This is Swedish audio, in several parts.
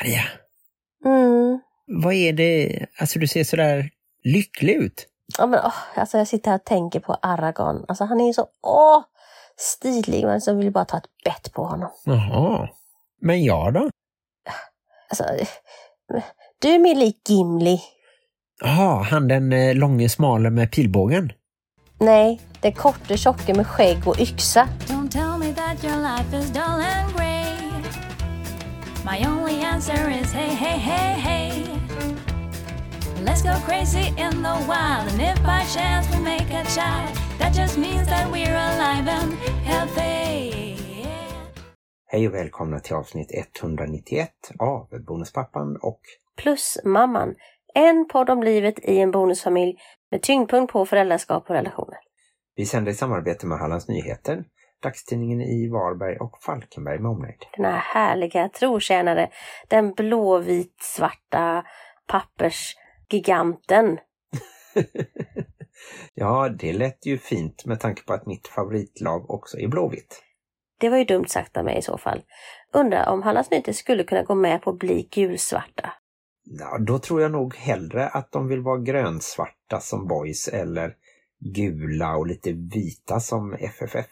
Maria, Mm. vad är det? Alltså du ser sådär lycklig ut. Ja, men, åh, alltså jag sitter här och tänker på Aragon. Alltså han är ju så åh, stilig. Man så vill bara ta ett bett på honom. Jaha. Men jag då? Alltså, du är mer lik Gimli. Jaha, han den eh, långe smale med pilbågen. Nej, den korte tjocke med skägg och yxa. Don't tell me that your life is dull and grey. My only answer is hey, hey, hey, hey. Let's go crazy in the wild, and if by chance we make a child, that just means that we're alive and healthy. Hej och välkomna till avsnitt 191 av Bonuspappan och Plus mamman. En podd om livet i en bonusfamilj med tyngdpunkt på föräldraskap och relationer. vi sänder i samarbete med Hallands Nyheter, dagstidningen i Varberg och Falkenberg med omnejd. Den här härliga trotjänare, den blåvit-svarta pappersgiganten. ja, det lät ju fint med tanke på att mitt favoritlag också är blåvitt. Det var ju dumt sagt av mig i så fall. Undrar om Hallands Nyheter skulle kunna gå med på att bli gulsvarta. Ja, då tror jag nog hellre att de vill vara grönsvarta som boys eller gula och lite vita som FFF.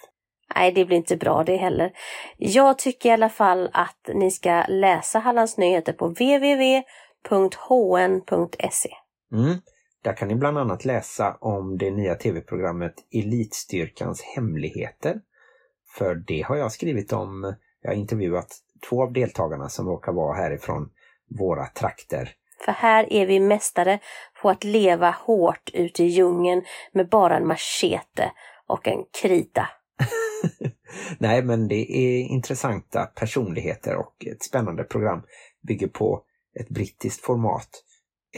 Nej, det blir inte bra det heller. Jag tycker i alla fall att ni ska läsa Hallands Nyheter på www.hn.se. Mm. Där kan ni bland annat läsa om det nya tv-programmet Elitstyrkans hemligheter. För det har jag skrivit om. Jag har intervjuat två av deltagarna som råkar vara härifrån våra trakter. För här är vi mästare på att leva hårt ute i djungeln med bara en machete och en krita. Nej, men det är intressanta personligheter och ett spännande program bygger på ett brittiskt format.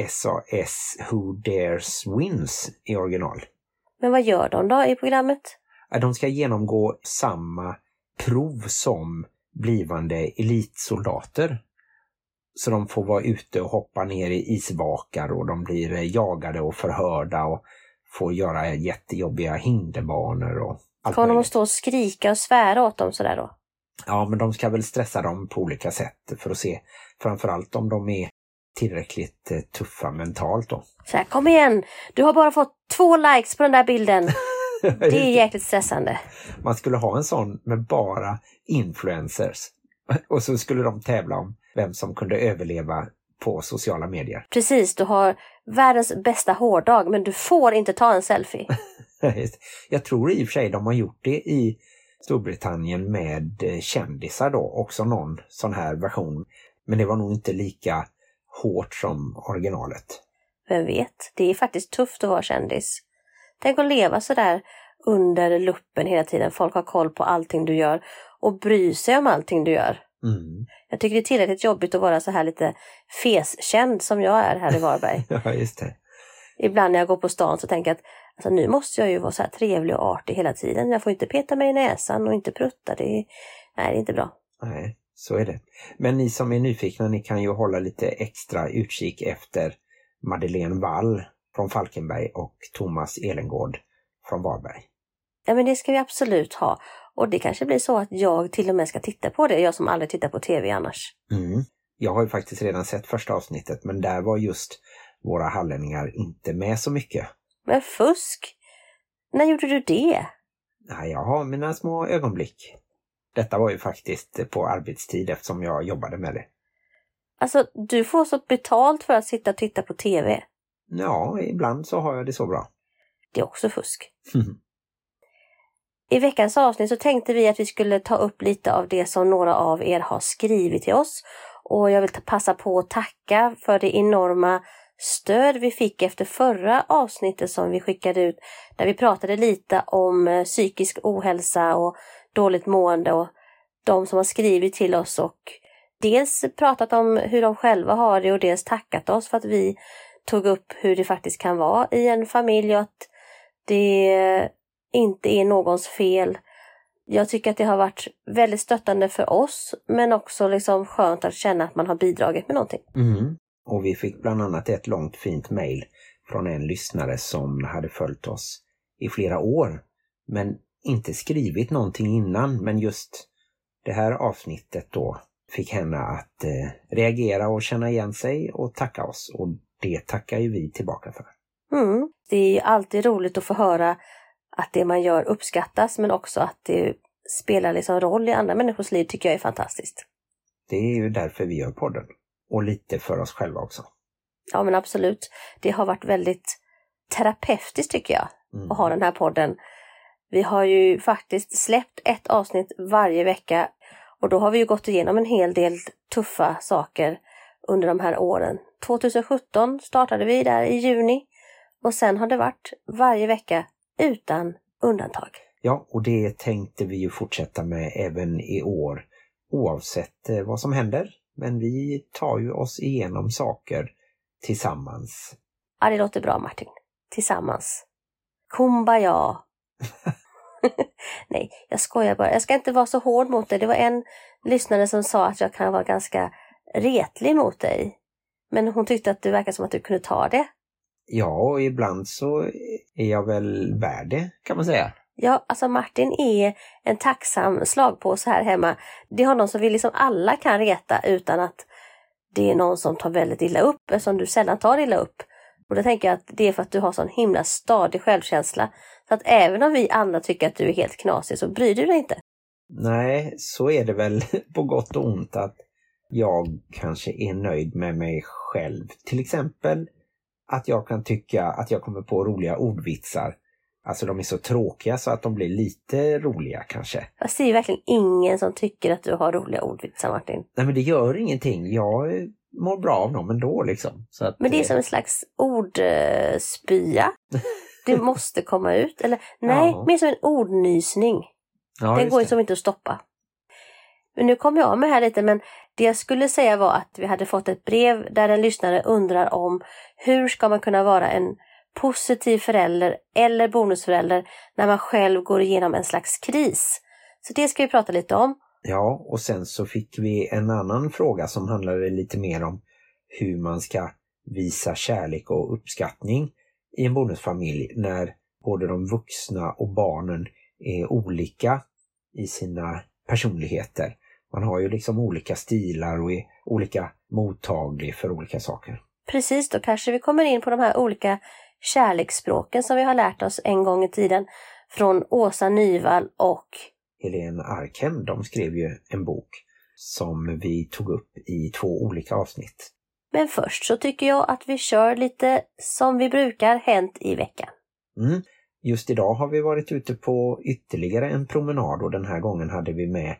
SAS Who Dares Wins i original. Men vad gör de då i programmet? De ska genomgå samma prov som blivande elitsoldater. Så de får vara ute och hoppa ner i isvakar och de blir jagade och förhörda och får göra jättejobbiga hinderbanor och allt Kommer de att stå och skrika och svära åt dem sådär då? Ja, men de ska väl stressa dem på olika sätt för att se framförallt om de är tillräckligt eh, tuffa mentalt då. Så här, kom igen! Du har bara fått två likes på den där bilden. Det är jäkligt stressande. Man skulle ha en sån med bara influencers. Och så skulle de tävla om vem som kunde överleva på sociala medier. Precis, du har världens bästa hårdag men du får inte ta en selfie. Jag tror i och för sig de har gjort det i Storbritannien med eh, kändisar då, också någon sån här version. Men det var nog inte lika hårt som originalet. Vem vet, det är faktiskt tufft att vara kändis. Tänk att leva sådär under luppen hela tiden. Folk har koll på allting du gör och bryr sig om allting du gör. Mm. Jag tycker det är tillräckligt jobbigt att vara så här lite feskänd som jag är här i Varberg. Ja, just det. Ibland när jag går på stan så tänker jag att alltså, nu måste jag ju vara så här trevlig och artig hela tiden. Jag får inte peta mig i näsan och inte prutta. Det är, nej, det är inte bra. Nej, så är det. Men ni som är nyfikna, ni kan ju hålla lite extra utkik efter Madeleine Wall från Falkenberg och Thomas Elengård från Varberg. Ja, men det ska vi absolut ha. Och det kanske blir så att jag till och med ska titta på det. Jag som aldrig tittar på tv annars. Mm. Jag har ju faktiskt redan sett första avsnittet, men där var just våra hallänningar inte med så mycket. Men fusk! När gjorde du det? Nej, jag har mina små ögonblick. Detta var ju faktiskt på arbetstid eftersom jag jobbade med det. Alltså, du får så betalt för att sitta och titta på tv. Ja, ibland så har jag det så bra. Det är också fusk. I veckans avsnitt så tänkte vi att vi skulle ta upp lite av det som några av er har skrivit till oss. Och jag vill passa på att tacka för det enorma stöd vi fick efter förra avsnittet som vi skickade ut. Där vi pratade lite om eh, psykisk ohälsa och dåligt mående och de som har skrivit till oss och dels pratat om hur de själva har det och dels tackat oss för att vi tog upp hur det faktiskt kan vara i en familj och att det inte är någons fel. Jag tycker att det har varit väldigt stöttande för oss men också liksom skönt att känna att man har bidragit med någonting. Mm. Och vi fick bland annat ett långt fint mejl från en lyssnare som hade följt oss i flera år. Men inte skrivit någonting innan, men just det här avsnittet då fick henne att eh, reagera och känna igen sig och tacka oss. Och det tackar ju vi tillbaka för. Mm. Det är ju alltid roligt att få höra att det man gör uppskattas men också att det spelar liksom roll i andra människors liv tycker jag är fantastiskt. Det är ju därför vi gör podden. Och lite för oss själva också. Ja men absolut. Det har varit väldigt terapeutiskt tycker jag Mm. att ha den här podden. Vi har ju faktiskt släppt ett avsnitt varje vecka och då har vi ju gått igenom en hel del tuffa saker under de här åren. 2017 startade vi där i juni och sen har det varit varje vecka utan undantag. Ja, och det tänkte vi ju fortsätta med även i år oavsett eh, vad som händer. Men vi tar ju oss igenom saker tillsammans. Ja, det låter bra Martin. Tillsammans. Kumbaya! Nej, jag skojar bara. Jag ska inte vara så hård mot dig. Det var en lyssnare som sa att jag kan vara ganska retlig mot dig. Men hon tyckte att det verkar som att du kunde ta det. Ja, och ibland så är jag väl värd det, kan man säga. Ja, alltså Martin är en tacksam slagpåse här hemma. Det är honom som vi liksom alla kan reta utan att det är någon som tar väldigt illa upp, eftersom du sällan tar illa upp. Och då tänker jag att det är för att du har sån himla stadig självkänsla. Så att även om vi andra tycker att du är helt knasig så bryr du dig inte. Nej, så är det väl på gott och ont att jag kanske är nöjd med mig själv. Till exempel att jag kan tycka att jag kommer på roliga ordvitsar. Alltså de är så tråkiga så att de blir lite roliga kanske. Är ju verkligen ingen som tycker att du har roliga ordvitsar Martin. Nej men det gör ingenting. Jag mår bra av dem ändå liksom. Så att, Men det är eh, som en slags ordspya. Det måste komma ut. Eller nej, Ja. mer som en ordnysning. ja, Den går ju som inte att stoppa. Men nu kom jag av mig här lite men det jag skulle säga var att vi hade fått ett brev där en lyssnare undrar om hur ska man kunna vara en positiv förälder eller bonusförälder när man själv går igenom en slags kris. Så det ska vi prata lite om. Ja, och sen så fick vi en annan fråga som handlade lite mer om hur man ska visa kärlek och uppskattning i en bonusfamilj när både de vuxna och barnen är olika i sina personligheter. Man har ju liksom olika stilar och är olika mottaglig för olika saker. Precis, då kanske vi kommer in på de här olika kärleksspråken som vi har lärt oss en gång i tiden från Åsa Nyvall och Helene Arkhem, de skrev ju en bok som vi tog upp i två olika avsnitt. Men först så tycker jag att vi kör lite som vi brukar hänt i veckan. Mm. Just idag har vi varit ute på ytterligare en promenad och den här gången hade vi med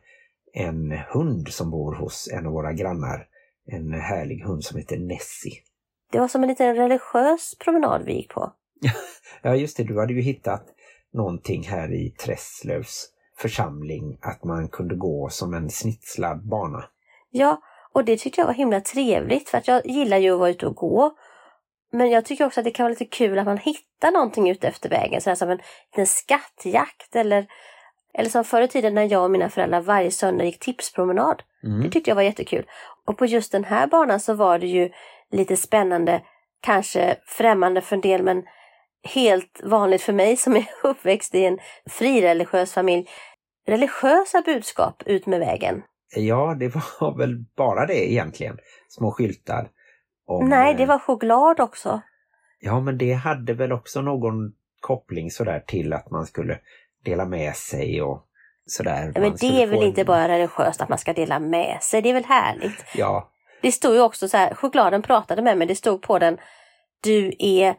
en hund som bor hos en av våra grannar. En härlig hund som heter Nessie. Det var som en liten religiös promenad vi gick på. Ja just det, du hade ju hittat någonting här i Träslövs församling att man kunde gå som en snitslad bana. Ja, och det tyckte jag var himla trevligt för att jag gillar ju att vara ute och gå. Men jag tycker också att det kan vara lite kul att man hittar någonting ute efter vägen, sådär som en liten skattjakt eller, eller som förr i tiden när jag och mina föräldrar varje söndag gick tipspromenad. Det Mm. tyckte jag var jättekul. Och på just den här banan så var det ju lite spännande, kanske främmande för en del men helt vanligt för mig som är uppväxt i en frireligiös familj. Religiösa budskap ut med vägen. Ja, det var väl bara det egentligen. Små skyltar. om, Nej, eh, det var choklad också. Ja, men det hade väl också någon koppling sådär till att man skulle dela med sig och sådär. Men det är väl en- inte bara religiöst att man ska dela med sig, det är väl härligt. Ja, det stod ju också så här, chokladen pratade med mig, det stod på den Du är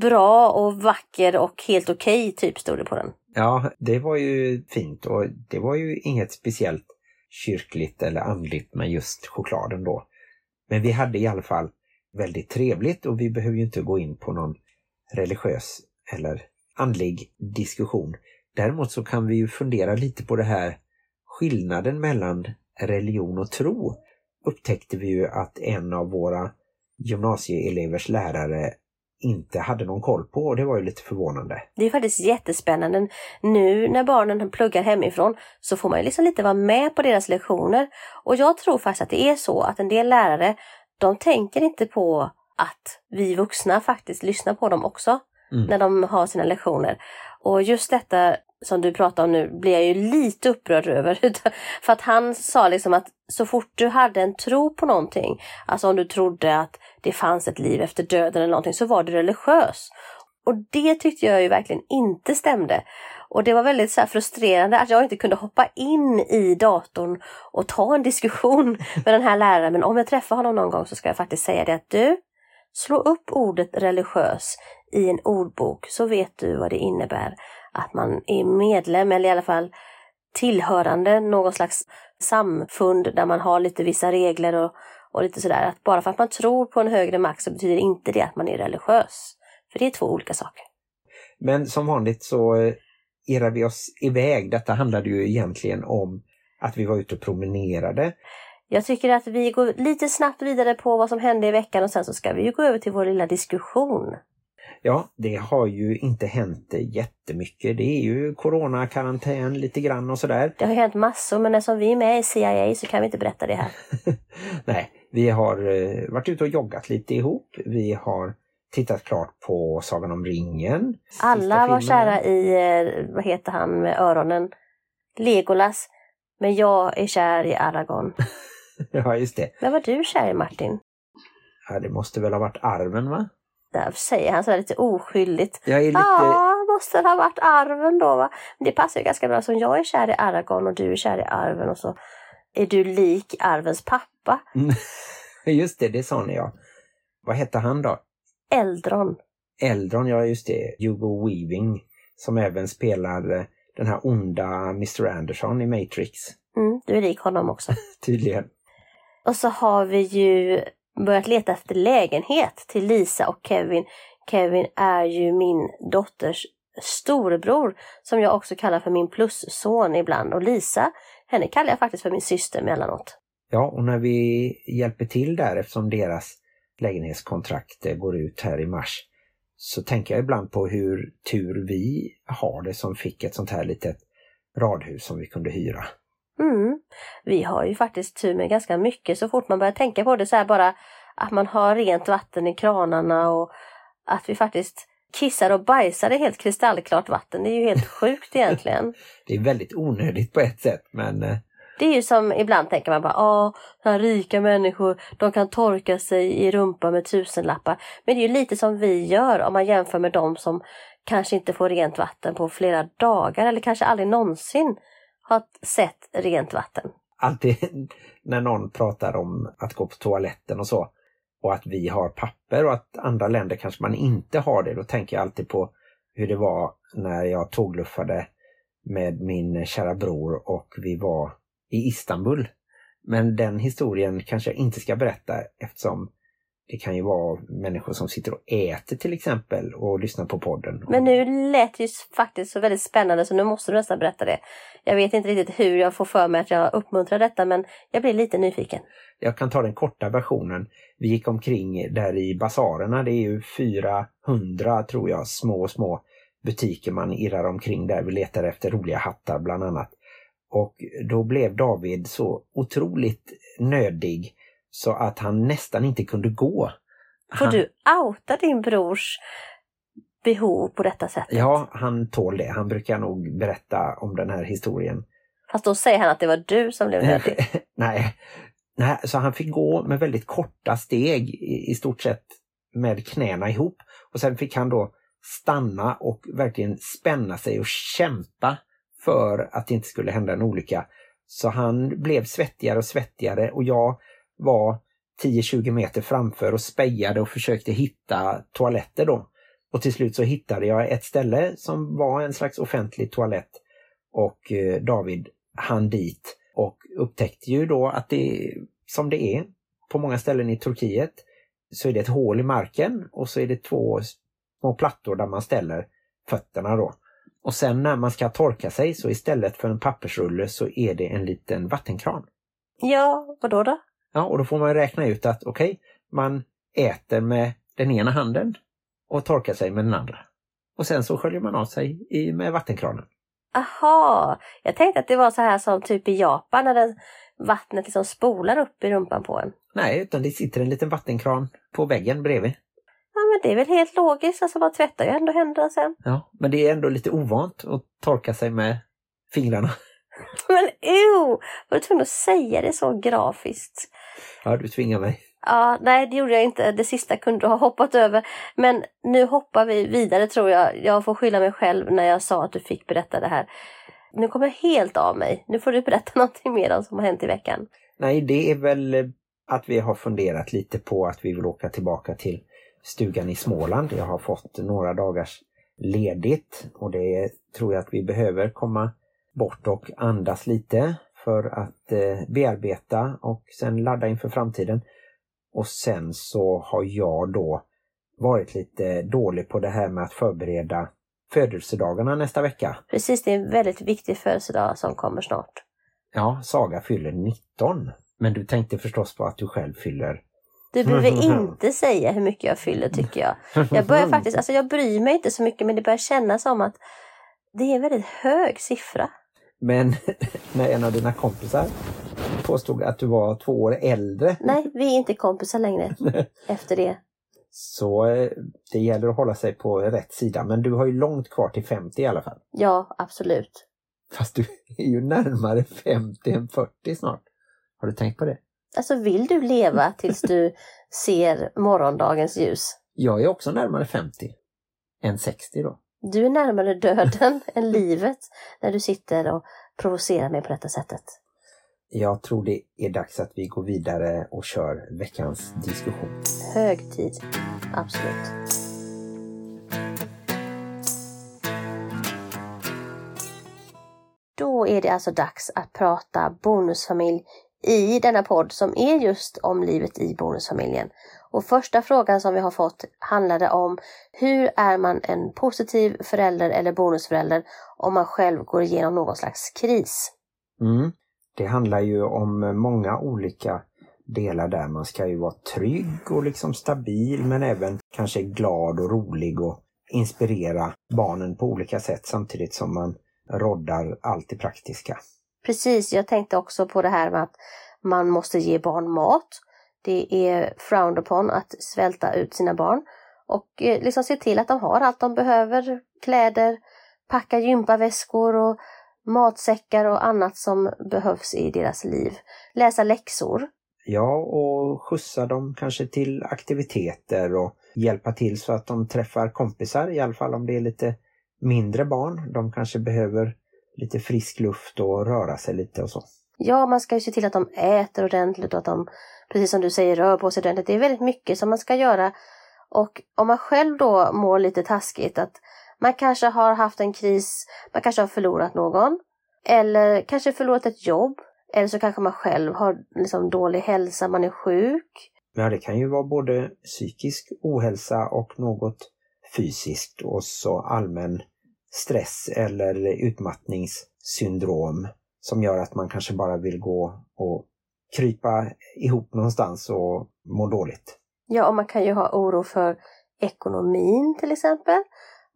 bra och vacker och helt okej, typ stod det på den. ja, det var ju fint och det var ju inget speciellt kyrkligt eller andligt med just chokladen då. Men vi hade i alla fall väldigt trevligt och vi behöver ju inte gå in på någon religiös eller andlig diskussion. Däremot så kan vi ju fundera lite på det här skillnaden mellan religion och tro. Upptäckte vi ju att en av våra gymnasieelevers lärare inte hade någon koll på och det var ju lite förvånande. Det är faktiskt jättespännande. Nu när barnen pluggar hemifrån så får man ju liksom lite vara med på deras lektioner. Och jag tror faktiskt att det är så att en del lärare, de tänker inte på att vi vuxna faktiskt lyssnar på dem också Mm. när de har sina lektioner. Och just detta som du pratar om nu blir jag ju lite upprörd över. För att han sa liksom att så fort du hade en tro på någonting, alltså om du trodde att det fanns ett liv efter döden eller någonting, så var du religiös. Och det tyckte jag ju verkligen inte stämde. Och det var väldigt så frustrerande att jag inte kunde hoppa in i datorn och ta en diskussion med den här läraren. Men om jag träffar honom någon gång så ska jag faktiskt säga det att du, slå upp ordet religiös i en ordbok så vet du vad det innebär att man är medlem eller i alla fall tillhörande någon slags samfund där man har lite vissa regler och, och lite sådär. Att bara för att man tror på en högre makt så betyder inte det att man är religiös. För det är två olika saker. Men som vanligt så eh, irrar vi oss iväg. Detta handlade ju egentligen om att vi var ute och promenerade. Jag tycker att vi går lite snabbt vidare på vad som hände i veckan och sen så ska vi ju gå över till vår lilla diskussion. Ja, det har ju inte hänt jättemycket. Det är ju coronakarantän lite grann och sådär. Det har hänt massor men eftersom vi är med i CIA så kan vi inte berätta det här. Nej, vi har eh, varit ute och joggat lite ihop. Vi har tittat klart på Sagan om ringen. Alla var kära i, eh, vad heter han med öronen? Legolas. Men jag är kär i Aragorn. ja, just det. Men var du kär i Martin? Ja, det måste väl ha varit arven va? Där säger han sådär lite oskyldigt. Jag är lite... Ja, måste ha varit arven då va? Men det passar ju ganska bra som jag är kär i Aragorn och du är kär i arven och så är du lik arvens pappa. just det, det sa ni ja. Vad hette han då? Eldron. Eldron, ja just det. Hugo Weaving som även spelar eh, den här onda Mr Anderson i Matrix. Mm, du är lik honom också. Tydligen. Och så har vi ju börjat leta efter lägenhet till Lisa och Kevin. Kevin är ju min dotters storebror som jag också kallar för min plusson ibland. Och Lisa, henne kallar jag faktiskt för min syster emellanåt. Ja, och när vi hjälper till där eftersom deras lägenhetskontrakt eh, går ut här i mars så tänker jag ibland på hur tur vi har det som fick ett sånt här litet radhus som vi kunde hyra. Mm. Vi har ju faktiskt tur med ganska mycket så fort man börjar tänka på det så här bara att man har rent vatten i kranarna och att vi faktiskt kissar och bajsar i helt kristallklart vatten. Det är ju helt sjukt egentligen. det är väldigt onödigt på ett sätt men eh, det är ju som ibland tänker man bara, ja, här rika människor, de kan torka sig i rumpan med tusenlappar. Men det är ju lite som vi gör om man jämför med de som kanske inte får rent vatten på flera dagar eller kanske aldrig någonsin har sett rent vatten. Alltid när någon pratar om att gå på toaletten och så och att vi har papper och att andra länder kanske man inte har det, då tänker jag alltid på hur det var när jag tågluffade med min kära bror och vi var i Istanbul. Men den historien kanske jag inte ska berätta eftersom det kan ju vara människor som sitter och äter till exempel och lyssnar på podden. Men nu lät det ju faktiskt så väldigt spännande så nu måste du nästan berätta det. Jag vet inte riktigt hur jag får för mig att jag uppmuntrar detta men jag blir lite nyfiken. Jag kan ta den korta versionen. Vi gick omkring där i basarerna. Det är ju 400 tror jag små, små butiker man irrar omkring där. Vi letar efter roliga hattar bland annat. Och då blev David så otroligt nödig så att han nästan inte kunde gå. Får han... du outa din brors behov på detta sättet? Ja, han tål det. Han brukar nog berätta om den här historien. Fast då säger han att det var du som blev nödig. Nej. Nej, så han fick gå med väldigt korta steg i, i stort sett med knäna ihop. Och sen fick han då stanna och verkligen spänna sig och kämpa för att det inte skulle hända en olycka. Så han blev svettigare och svettigare och jag var 10-20 meter framför och spejade och försökte hitta toaletter då. Och till slut så hittade jag ett ställe som var en slags offentlig toalett och eh, David hann dit och upptäckte ju då att det som det är på många ställen i Turkiet så är det ett hål i marken och så är det två små plattor där man ställer fötterna då. Och sen när man ska torka sig så istället för en pappersrulle så är det en liten vattenkran. Ja, vad då då? Ja, och då får man räkna ut att okej, okay, man äter med den ena handen och torkar sig med den andra. Och sen så sköljer man av sig i, med vattenkranen. Aha, jag tänkte att det var så här som typ i Japan när den, vattnet liksom spolar upp i rumpan på en. Nej, utan det sitter en liten vattenkran på väggen bredvid. Ja, men det är väl helt logiskt, alltså man tvättar ju ändå händerna sen. Ja, men det är ändå lite ovant att torka sig med fingrarna. Men ew! Var du tvungen att säga det så grafiskt? Ja, du tvingar mig. Ja, nej det gjorde jag inte. Det sista kunde du ha hoppat över. Men nu hoppar vi vidare tror jag. Jag får skylla mig själv när jag sa att du fick berätta det här. Nu kommer jag helt av mig. Nu får du berätta någonting mer om som har hänt i veckan. Nej, det är väl att vi har funderat lite på att vi vill åka tillbaka till stugan i Småland. Jag har fått några dagars ledigt och det tror jag att vi behöver komma bort och andas lite för att eh, bearbeta och sen ladda inför framtiden. Och sen så har jag då varit lite dålig på det här med att förbereda födelsedagarna nästa vecka. Precis, det är en väldigt viktig födelsedag som kommer snart. Ja, Saga fyller 19. Men du tänkte förstås på att du själv fyller Du behöver inte säga hur mycket jag fyller tycker jag. Jag börjar faktiskt, alltså jag bryr mig inte så mycket men det börjar kännas som att det är en väldigt hög siffra. Men när en av dina kompisar påstod att du var två år äldre Nej, vi är inte kompisar längre efter det. så eh, det gäller att hålla sig på rätt sida. Men du har ju långt kvar till 50 i alla fall. Ja, absolut. Fast du är ju närmare 50 än 40 snart. Har du tänkt på det? Alltså vill du leva tills du ser morgondagens ljus? Jag är också närmare 50 än 60 då. Du är närmare döden än livet när du sitter och provocerar mig på detta sättet. Jag tror det är dags att vi går vidare och kör veckans diskussion. Hög tid. Absolut. Då är det alltså dags att prata bonusfamilj i denna podd som är just om livet i bonusfamiljen. Och första frågan som vi har fått handlade om hur är man en positiv förälder eller bonusförälder om man själv går igenom någon slags kris? Mm. Det handlar ju om många olika delar där. Man ska ju vara trygg och liksom stabil men även kanske glad och rolig och inspirera barnen på olika sätt samtidigt som man roddar allt det praktiska. Precis, jag tänkte också på det här med att man måste ge barn mat. Det är frowned upon att svälta ut sina barn och eh, liksom se till att de har allt de behöver. Kläder, packa gympaväskor och matsäckar och annat som behövs i deras liv. Läsa läxor. Ja, och skjutsa dem kanske till aktiviteter och hjälpa till så att de träffar kompisar, i alla fall om det är lite mindre barn. De kanske behöver lite frisk luft och röra sig lite och så. Ja, man ska ju se till att de äter ordentligt och att de, precis som du säger, rör på sig ordentligt. Det är väldigt mycket som man ska göra. Och om man själv då mår lite taskigt, att man kanske har haft en kris, man kanske har förlorat någon, eller kanske förlorat ett jobb, eller så kanske man själv har liksom dålig hälsa, man är sjuk. Ja, det kan ju vara både psykisk ohälsa och något fysiskt och så allmän stress eller utmattningssyndrom som gör att man kanske bara vill gå och krypa ihop någonstans och må dåligt. Ja, och man kan ju ha oro för ekonomin till exempel.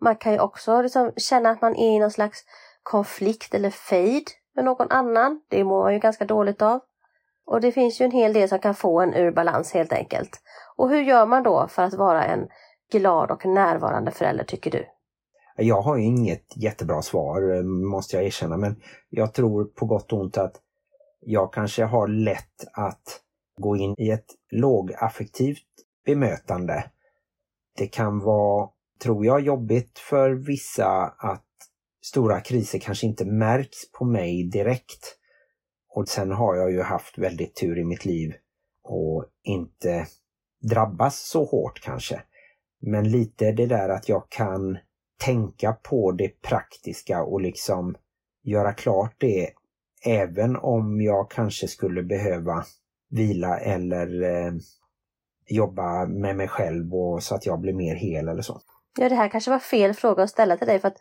Man kan ju också liksom känna att man är i någon slags konflikt eller fejd med någon annan. Det mår man ju ganska dåligt av. Och det finns ju en hel del som kan få en ur balans helt enkelt. Och hur gör man då för att vara en glad och närvarande förälder tycker du? Jag har ju inget jättebra svar måste jag erkänna men jag tror på gott och ont att jag kanske har lätt att gå in i ett lågaffektivt bemötande. Det kan vara, tror jag, jobbigt för vissa att stora kriser kanske inte märks på mig direkt. Och sen har jag ju haft väldigt tur i mitt liv och inte drabbas så hårt kanske. Men lite det där att jag kan tänka på det praktiska och liksom göra klart det även om jag kanske skulle behöva vila eller eh, jobba med mig själv och så att jag blir mer hel eller så. Ja, det här kanske var fel fråga att ställa till dig för att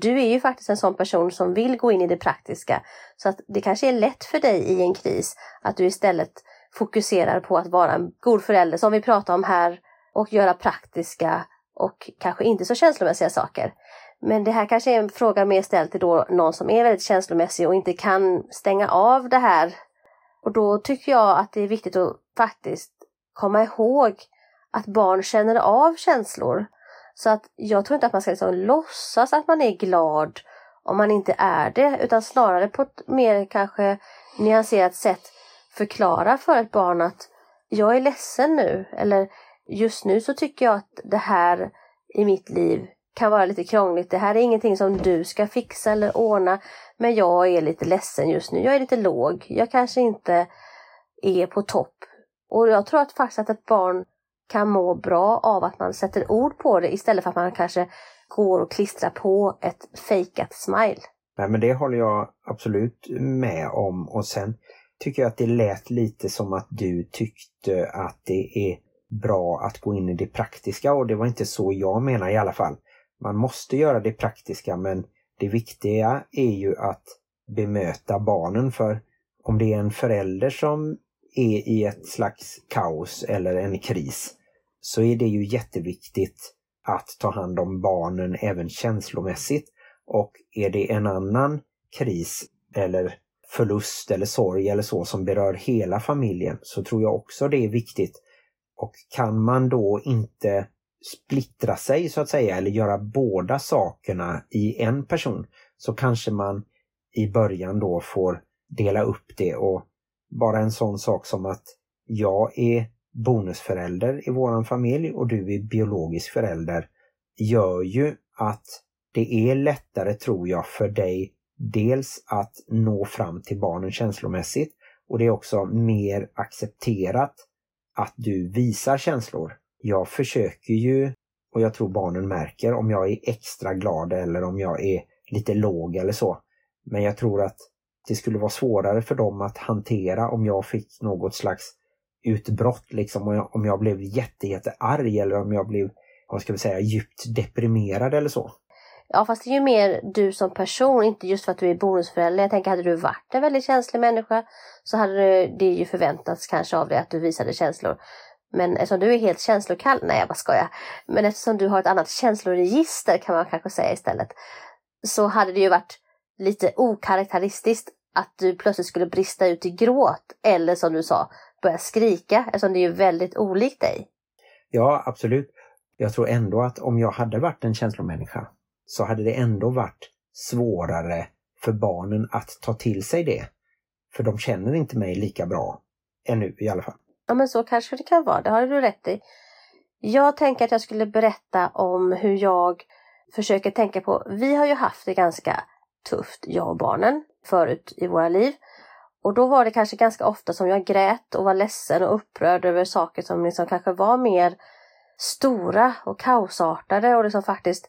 du är ju faktiskt en sån person som vill gå in i det praktiska. Så att det kanske är lätt för dig i en kris att du istället fokuserar på att vara en god förälder som vi pratar om här och göra praktiska och kanske inte så känslomässiga saker. Men det här kanske är en fråga mer ställd till då någon som är väldigt känslomässig och inte kan stänga av det här. Och då tycker jag att det är viktigt att faktiskt komma ihåg att barn känner av känslor. Så att jag tror inte att man ska liksom låtsas att man är glad om man inte är det, utan snarare på ett mer kanske nyanserat sätt förklara för ett barn att jag är ledsen nu eller just nu så tycker jag att det här i mitt liv kan vara lite krångligt. Det här är ingenting som du ska fixa eller ordna. Men jag är lite ledsen just nu. Jag är lite låg. Jag kanske inte är på topp. Och jag tror att faktiskt att ett barn kan må bra av att man sätter ord på det istället för att man kanske går och klistrar på ett fejkat smile. Nej men det håller jag absolut med om och sen tycker jag att det lät lite som att du tyckte att det är bra att gå in i det praktiska och det var inte så jag menar i alla fall. Man måste göra det praktiska men det viktiga är ju att bemöta barnen för om det är en förälder som är i ett slags kaos eller en kris så är det ju jätteviktigt att ta hand om barnen även känslomässigt. Och är det en annan kris eller förlust eller sorg eller så som berör hela familjen så tror jag också det är viktigt. Och kan man då inte splittra sig så att säga eller göra båda sakerna i en person så kanske man i början då får dela upp det och bara en sån sak som att jag är bonusförälder i våran familj och du är biologisk förälder gör ju att det är lättare tror jag för dig dels att nå fram till barnen känslomässigt och det är också mer accepterat att du visar känslor. Jag försöker ju, och jag tror barnen märker om jag är extra glad eller om jag är lite låg eller så. Men jag tror att det skulle vara svårare för dem att hantera om jag fick något slags utbrott liksom om jag, om jag blev jätte, eller om jag blev, vad ska vi säga, djupt deprimerad eller så. Ja fast det är ju mer du som person, inte just för att du är bonusförälder. Jag tänker hade du varit en väldigt känslig människa så hade det ju förväntats kanske av dig att du visade känslor. Men eftersom du är helt känslokall, nej jag bara skojar. Men eftersom du har ett annat känsloregister kan man kanske säga istället. Så hade det ju varit lite okaraktäristiskt att du plötsligt skulle brista ut i gråt. Eller som du sa, börja skrika eftersom det är ju väldigt olikt dig. Ja, absolut. Jag tror ändå att om jag hade varit en känslomänniska så hade det ändå varit svårare för barnen att ta till sig det. För de känner inte mig lika bra. Ännu i alla fall. Ja men så kanske det kan vara, det har du rätt i. Jag tänker att jag skulle berätta om hur jag försöker tänka på, vi har ju haft det ganska tufft, jag och barnen, förut i våra liv. Och då var det kanske ganska ofta som jag grät och var ledsen och upprörd över saker som liksom kanske var mer stora och kaosartade och det som faktiskt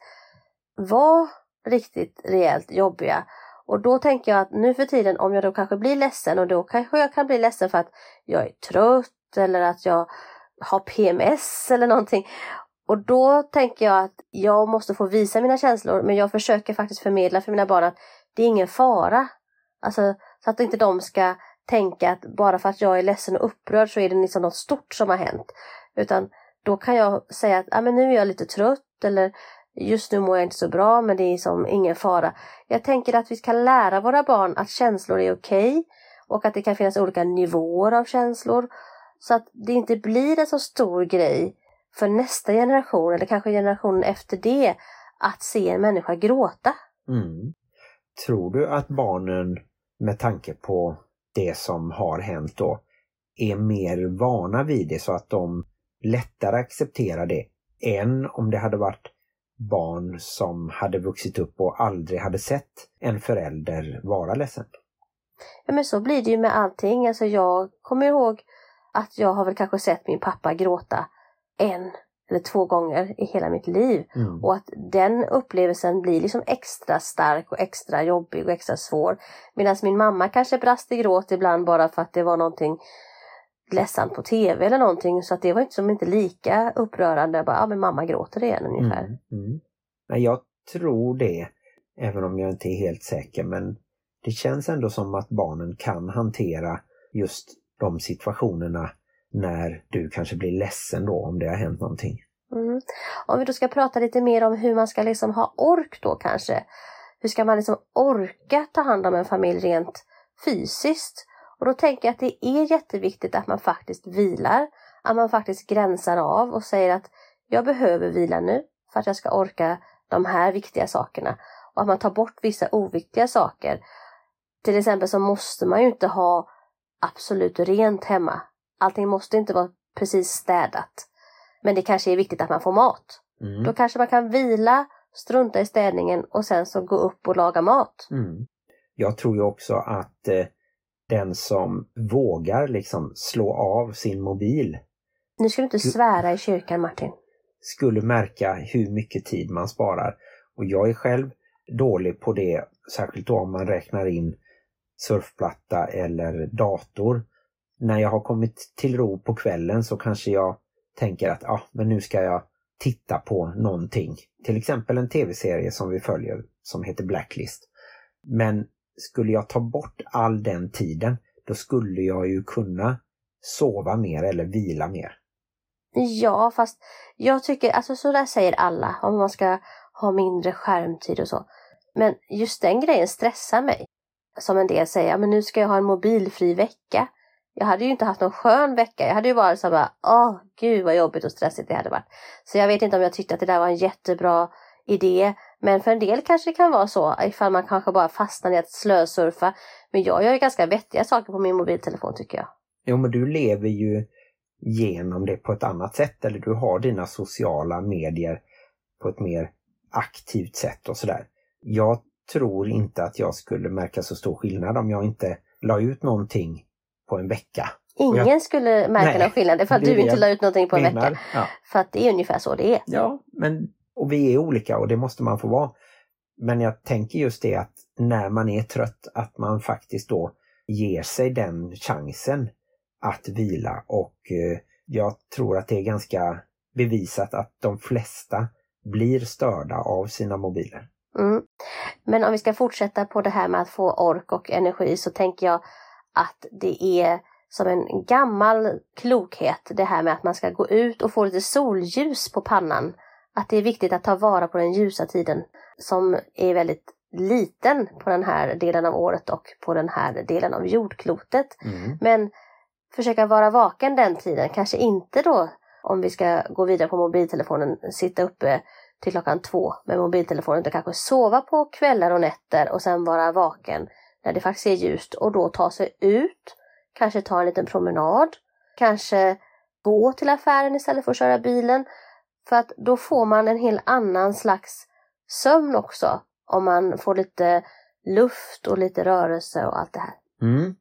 var riktigt rejält jobbiga. Och då tänker jag att nu för tiden om jag då kanske blir ledsen och då kanske jag kan bli ledsen för att jag är trött eller att jag har PMS eller någonting. Och då tänker jag att jag måste få visa mina känslor men jag försöker faktiskt förmedla för mina barn att det är ingen fara. Alltså så att inte de ska tänka att bara för att jag är ledsen och upprörd så är det liksom något stort som har hänt. Utan då kan jag säga att ah, men nu är jag lite trött eller just nu mår jag inte så bra men det är som ingen fara. Jag tänker att vi ska lära våra barn att känslor är okej okay, och att det kan finnas olika nivåer av känslor. Så att det inte blir en så stor grej för nästa generation eller kanske generationen efter det att se en människa gråta. Mm. Tror du att barnen med tanke på det som har hänt då är mer vana vid det så att de lättare accepterar det än om det hade varit barn som hade vuxit upp och aldrig hade sett en förälder vara ledsen. Ja men så blir det ju med allting. Alltså jag kommer ihåg att jag har väl kanske sett min pappa gråta en eller två gånger i hela mitt liv. Mm. Och att den upplevelsen blir liksom extra stark och extra jobbig och extra svår. Medan min mamma kanske brast i gråt ibland bara för att det var någonting ledsamt på tv eller någonting. Så att det var inte som inte lika upprörande. Bara, ja men mamma gråter igen ungefär. Mm. Mm. Jag tror det. Även om jag inte är helt säker. Men det känns ändå som att barnen kan hantera just de situationerna när du kanske blir ledsen då om det har hänt någonting. Mm. Om vi då ska prata lite mer om hur man ska liksom ha ork då kanske. Hur ska man liksom orka ta hand om en familj rent fysiskt? Och då tänker jag att det är jätteviktigt att man faktiskt vilar. att man faktiskt gränsar av och säger att jag behöver vila nu för att jag ska orka de här viktiga sakerna. Och att man tar bort vissa oviktiga saker. Till exempel så måste man ju inte ha absolut rent hemma. Allting måste inte vara precis städat. Men det kanske är viktigt att man får mat. Mm. Då kanske man kan vila, strunta i städningen och sen så gå upp och laga mat. Mm. Jag tror ju också att eh, den som vågar liksom slå av sin mobil Nu ska du inte svära i kyrkan Martin. skulle märka hur mycket tid man sparar. Och jag är själv dålig på det, särskilt då om man räknar in surfplatta eller dator. När jag har kommit till ro på kvällen så kanske jag tänker att ah, men nu ska jag titta på någonting. Till exempel en tv-serie som vi följer som heter Blacklist. Men skulle jag ta bort all den tiden, då skulle jag ju kunna sova mer eller vila mer. Ja, fast jag tycker, alltså så där säger alla om man ska ha mindre skärmtid och så. Men just den grejen stressar mig. Som en del säger, men nu ska jag ha en mobilfri vecka. Jag hade ju inte haft någon skön vecka. Jag hade ju varit så bara, åh gud vad jobbigt och stressigt det hade varit. Så jag vet inte om jag tyckte att det där var en jättebra idé. Men för en del kanske det kan vara så ifall man kanske bara fastnar i att slösurfa. Men jag gör ju ganska vettiga saker på min mobiltelefon tycker jag. Jo, men du lever ju genom det på ett annat sätt eller du har dina sociala medier på ett mer aktivt sätt och sådär. Jag tror inte att jag skulle märka så stor skillnad om jag inte la ut någonting på en vecka. Ingen jag- skulle märka Nej, någon skillnad det är du inte la ut någonting på en menar. vecka. Ja. För att det är ungefär så det är. ja, men och vi är olika och det måste man få vara. Men jag tänker just det att när man är trött att man faktiskt då ger sig den chansen att vila och eh, jag tror att det är ganska bevisat att de flesta blir störda av sina mobiler. Mm. Men om vi ska fortsätta på det här med att få ork och energi så tänker jag att det är som en gammal klokhet det här med att man ska gå ut och få lite solljus på pannan. Att det är viktigt att ta vara på den ljusa tiden som är väldigt liten på den här delen av året och på den här delen av jordklotet. Mm. Men försöka vara vaken den tiden, kanske inte då om vi ska gå vidare på mobiltelefonen, sitta uppe till klockan två med mobiltelefonen, och kanske sova på kvällar och nätter och sen vara vaken när det faktiskt är ljust och då ta sig ut, kanske ta en liten promenad, kanske gå till affären istället för att köra bilen. För att då får man en helt annan slags sömn också, om man får lite luft och lite rörelse och allt det här. Mm.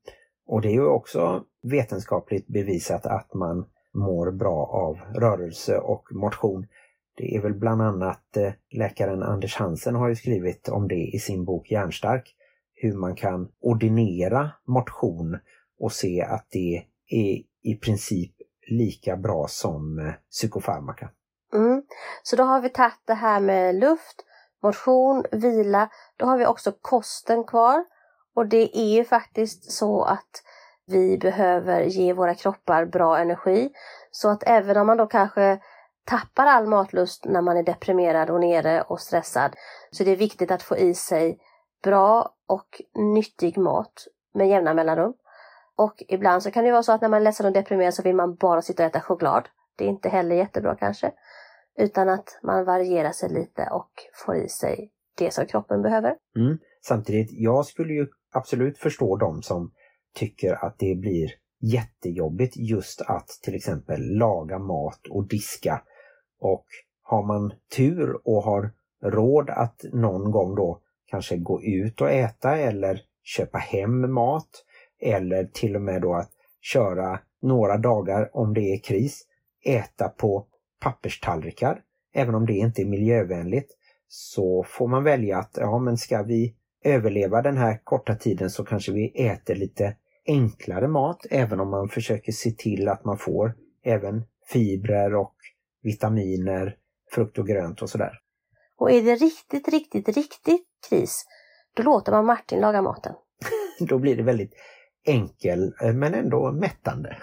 Och det är ju också vetenskapligt bevisat att man mår bra av rörelse och motion. Det är väl bland annat eh, läkaren Anders Hansen har ju skrivit om det i sin bok Hjärnstark. Hur man kan ordinera motion och se att det är i princip lika bra som eh, psykofarmaka. Mm. Så då har vi tagit det här med luft, motion, vila. Då har vi också kosten kvar. Och det är ju faktiskt så att vi behöver ge våra kroppar bra energi. Så att även om man då kanske tappar all matlust när man är deprimerad och nere och stressad så det är viktigt att få i sig bra och nyttig mat med jämna mellanrum. Och ibland så kan det vara så att när man är ledsen och deprimerad så vill man bara sitta och äta choklad. Det är inte heller jättebra kanske. Utan att man varierar sig lite och får i sig det som kroppen behöver. Mm. Samtidigt, jag skulle ju absolut förstå de som tycker att det blir jättejobbigt just att till exempel laga mat och diska. Och har man tur och har råd att någon gång då kanske gå ut och äta eller köpa hem mat eller till och med då att köra några dagar om det är kris, äta på papperstallrikar, även om det inte är miljövänligt, så får man välja att ja men ska vi överleva den här korta tiden så kanske vi äter lite enklare mat även om man försöker se till att man får även fibrer och vitaminer, frukt och grönt och sådär. Och är det riktigt, riktigt, riktigt kris, då låter man Martin laga maten. Då blir det väldigt enkel eh, men ändå mättande.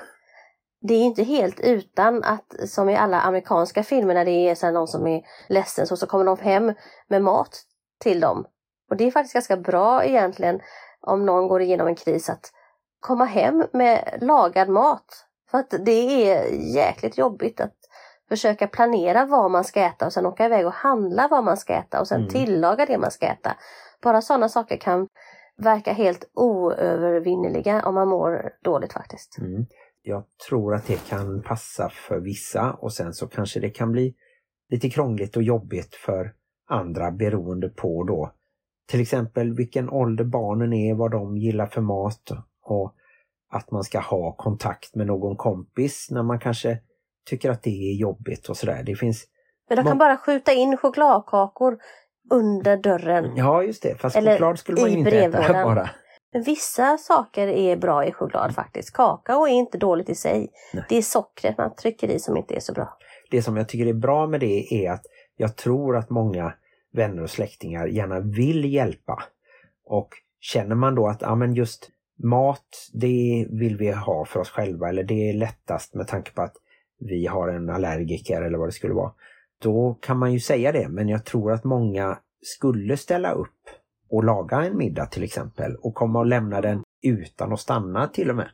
Det är inte helt utan att, som i alla amerikanska filmer när det är så någon som är ledsen, så, så kommer de hem med mat till dem. Och det är faktiskt ganska bra egentligen om någon går igenom en kris att komma hem med lagad mat. För att det är jäkligt jobbigt att försöka planera vad man ska äta och sen åka iväg och handla vad man ska äta och sen Mm. tillaga det man ska äta. Bara sådana saker kan verka helt oövervinneliga om man mår dåligt faktiskt. Mm. Jag tror att det kan passa för vissa och sen så kanske det kan bli lite krångligt och jobbigt för andra beroende på då till exempel vilken ålder barnen är, vad de gillar för mat och att man ska ha kontakt med någon kompis när man kanske tycker att det är jobbigt och sådär. Det finns, Men de kan bara skjuta in chokladkakor under dörren. ja just det, fast Eller choklad skulle man ju inte äta bara. Men vissa saker är bra i choklad faktiskt. Kakao är inte dåligt i sig. Nej. Det är sockret man trycker i som inte är så bra. Det som jag tycker är bra med det är att jag tror att många vänner och släktingar gärna vill hjälpa. Och känner man då att ja, men just mat, det vill vi ha för oss själva eller det är lättast med tanke på att vi har en allergiker eller vad det skulle vara. Då kan man ju säga det, men jag tror att många skulle ställa upp och laga en middag till exempel och komma och lämna den utan att stanna till och med.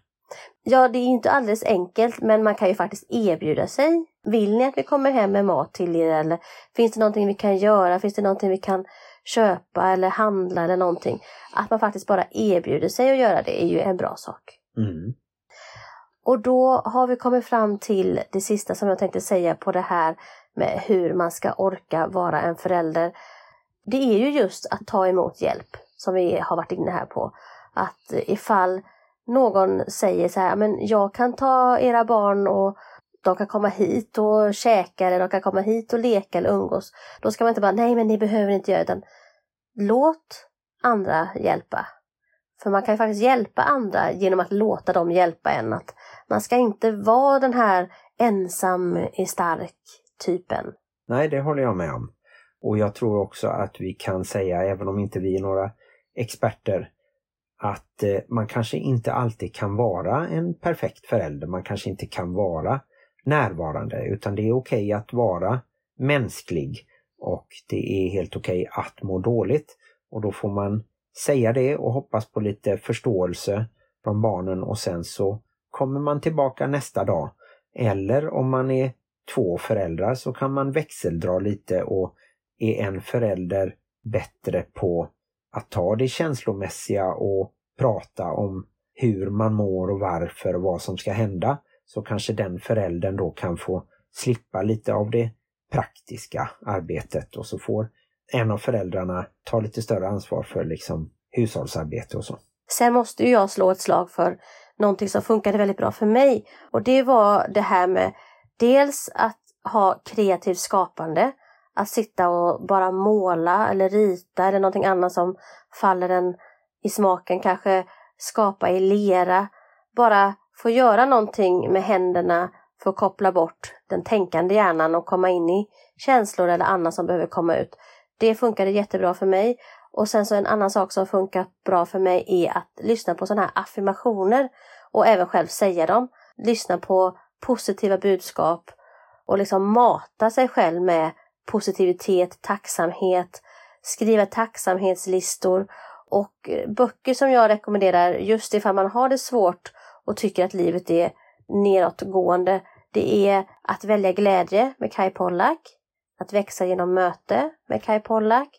Ja, det är inte alldeles enkelt men man kan ju faktiskt erbjuda sig. Vill ni att vi kommer hem med mat till er eller finns det någonting vi kan göra? Finns det någonting vi kan köpa eller handla eller någonting? Att man faktiskt bara erbjuder sig att göra det är ju en bra sak. Mm. Och då har vi kommit fram till det sista som jag tänkte säga på det här med hur man ska orka vara en förälder. Det är ju just att ta emot hjälp som vi har varit inne här på. Att ifall någon säger så här, men jag kan ta era barn och de kan komma hit och käka eller de kan komma hit och leka eller umgås. Då ska man inte bara, nej men ni behöver inte göra det. Låt andra hjälpa. För man kan ju faktiskt hjälpa andra genom att låta dem hjälpa en. Att man ska inte vara den här ensam är stark typen. Nej, det håller jag med om. Och jag tror också att vi kan säga, även om inte vi är några experter, att eh, man kanske inte alltid kan vara en perfekt förälder. Man kanske inte kan vara närvarande utan det är okej att vara mänsklig och det är helt okej att må dåligt. Och då får man säga det och hoppas på lite förståelse från barnen och sen så kommer man tillbaka nästa dag. Eller om man är två föräldrar så kan man växeldra lite och är en förälder bättre på att ta det känslomässiga och prata om hur man mår och varför och vad som ska hända så kanske den föräldern då kan få slippa lite av det praktiska arbetet och så får en av föräldrarna ta lite större ansvar för liksom hushållsarbete och så. Sen måste ju jag slå ett slag för någonting som funkade väldigt bra för mig. Och det var det här med dels att ha kreativt skapande. Att sitta och bara måla eller rita eller någonting annat som faller en i smaken. Kanske skapa i lera. Bara få göra någonting med händerna för att koppla bort den tänkande hjärnan och komma in i känslor eller annat som behöver komma ut. Det funkade jättebra för mig. Och sen så en annan sak som funkar bra för mig är att lyssna på sådana här affirmationer och även själv säga dem. Lyssna på positiva budskap och liksom mata sig själv med positivitet, tacksamhet, skriva tacksamhetslistor och böcker som jag rekommenderar just ifall man har det svårt och tycker att livet är nedåtgående. Det är Att välja glädje med Kai Pollak, Att växa genom möte med Kai Pollak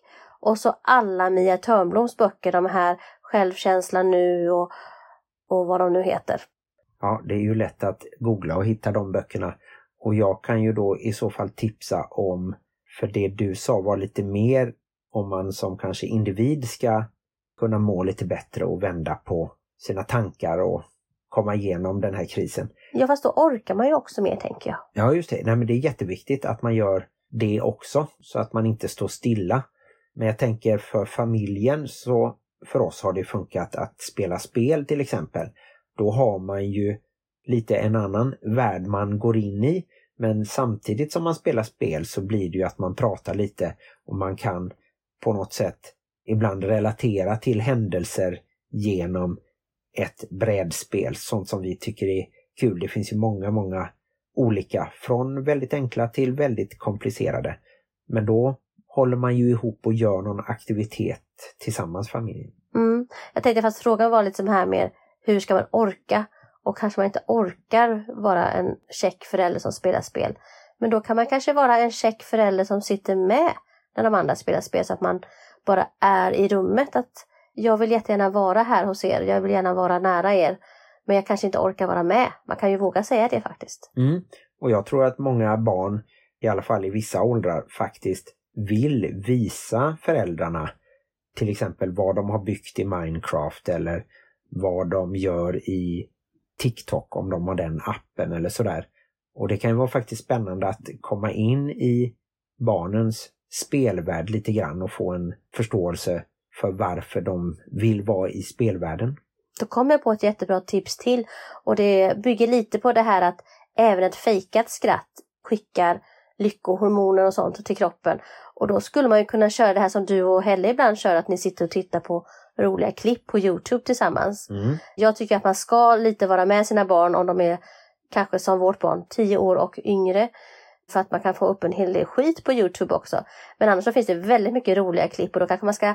och så alla Mia Törnbloms böcker, de här Självkänsla nu och, och vad de nu heter. Ja, det är ju lätt att googla och hitta de böckerna. Och jag kan ju då i så fall tipsa om, för det du sa var lite mer om man som kanske individ ska kunna må lite bättre och vända på sina tankar och komma igenom den här krisen. Ja fast då orkar man ju också mer tänker jag. Ja just det, Nej, men det är jätteviktigt att man gör det också så att man inte står stilla. Men jag tänker för familjen så för oss har det funkat att spela spel till exempel. Då har man ju lite en annan värld man går in i. Men samtidigt som man spelar spel så blir det ju att man pratar lite och man kan på något sätt ibland relatera till händelser genom ett brädspel, sånt som vi tycker är kul. Det finns ju många, många olika, från väldigt enkla till väldigt komplicerade. Men då håller man ju ihop och gör någon aktivitet tillsammans familjen. Mm. Jag tänkte fast frågan var lite som här med hur ska man orka? och kanske man inte orkar vara en check förälder som spelar spel. Men då kan man kanske vara en check förälder som sitter med när de andra spelar spel så att man bara är i rummet. Att jag vill jättegärna vara här hos er, jag vill gärna vara nära er. Men jag kanske inte orkar vara med. Man kan ju våga säga det faktiskt. Mm. Och jag tror att många barn, i alla fall i vissa åldrar, faktiskt vill visa föräldrarna till exempel vad de har byggt i Minecraft eller vad de gör i TikTok om de har den appen eller sådär. Och det kan ju vara faktiskt spännande att komma in i barnens spelvärld lite grann och få en förståelse för varför de vill vara i spelvärlden. Då kommer jag på ett jättebra tips till och det bygger lite på det här att även ett fejkat skratt skickar lyckohormoner och sånt till kroppen. Och då skulle man ju kunna köra det här som du och Helle ibland kör, att ni sitter och tittar på roliga klipp på Youtube tillsammans. Mm. Jag tycker att man ska lite vara med sina barn om de är kanske som vårt barn, 10 år och yngre. För att man kan få upp en hel del skit på Youtube också. Men annars så finns det väldigt mycket roliga klipp och då kanske man ska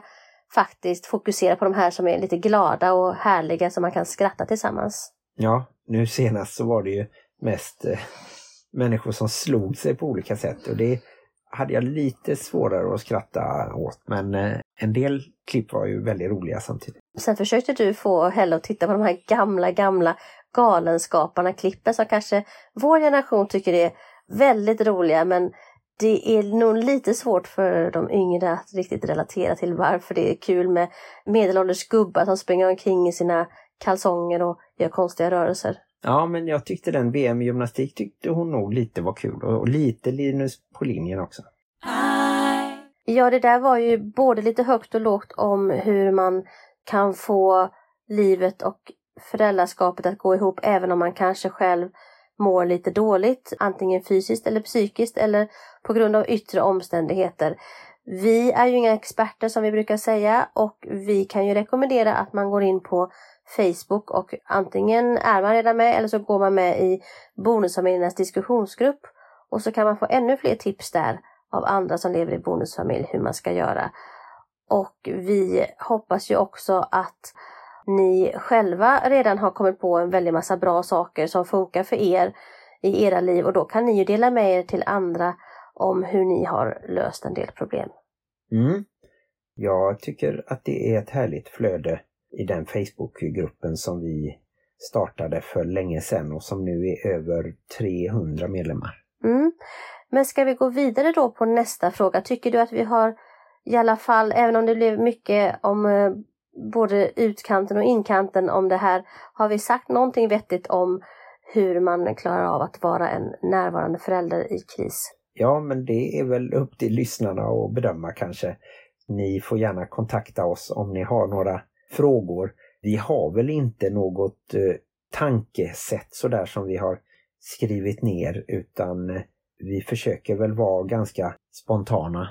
faktiskt fokusera på de här som är lite glada och härliga så man kan skratta tillsammans. Ja, nu senast så var det ju mest eh, människor som slog sig på olika sätt och det hade jag lite svårare att skratta åt men eh, en del klipp var ju väldigt roliga samtidigt. Sen försökte du få Helle att titta på de här gamla, gamla Galenskaparna-klippen som kanske vår generation tycker är väldigt roliga men det är nog lite svårt för de yngre att riktigt relatera till varför det är kul med medelålders gubbar som springer omkring i sina kalsonger och gör konstiga rörelser. Ja, men jag tyckte den VM i gymnastik tyckte hon nog lite var kul och lite Linus på linjen också. Ja, det där var ju både lite högt och lågt om hur man kan få livet och föräldraskapet att gå ihop även om man kanske själv mår lite dåligt, antingen fysiskt eller psykiskt eller på grund av yttre omständigheter. Vi är ju inga experter som vi brukar säga och vi kan ju rekommendera att man går in på Facebook och antingen är man redan med eller så går man med i Bonusfamiljernas diskussionsgrupp och så kan man få ännu fler tips där av andra som lever i bonusfamilj hur man ska göra. Och vi hoppas ju också att ni själva redan har kommit på en väldig massa bra saker som funkar för er i era liv och då kan ni ju dela med er till andra om hur ni har löst en del problem. Mm. Jag tycker att det är ett härligt flöde i den Facebookgruppen som vi startade för länge sedan och som nu är över 300 medlemmar. Mm. Men ska vi gå vidare då på nästa fråga? Tycker du att vi har i alla fall, även om det blev mycket om eh, både utkanten och inkanten om det här, har vi sagt någonting vettigt om hur man klarar av att vara en närvarande förälder i kris? Ja, men det är väl upp till lyssnarna att bedöma kanske. Ni får gärna kontakta oss om ni har några frågor. Vi har väl inte något eh, tankesätt sådär som vi har skrivit ner utan eh, vi försöker väl vara ganska spontana.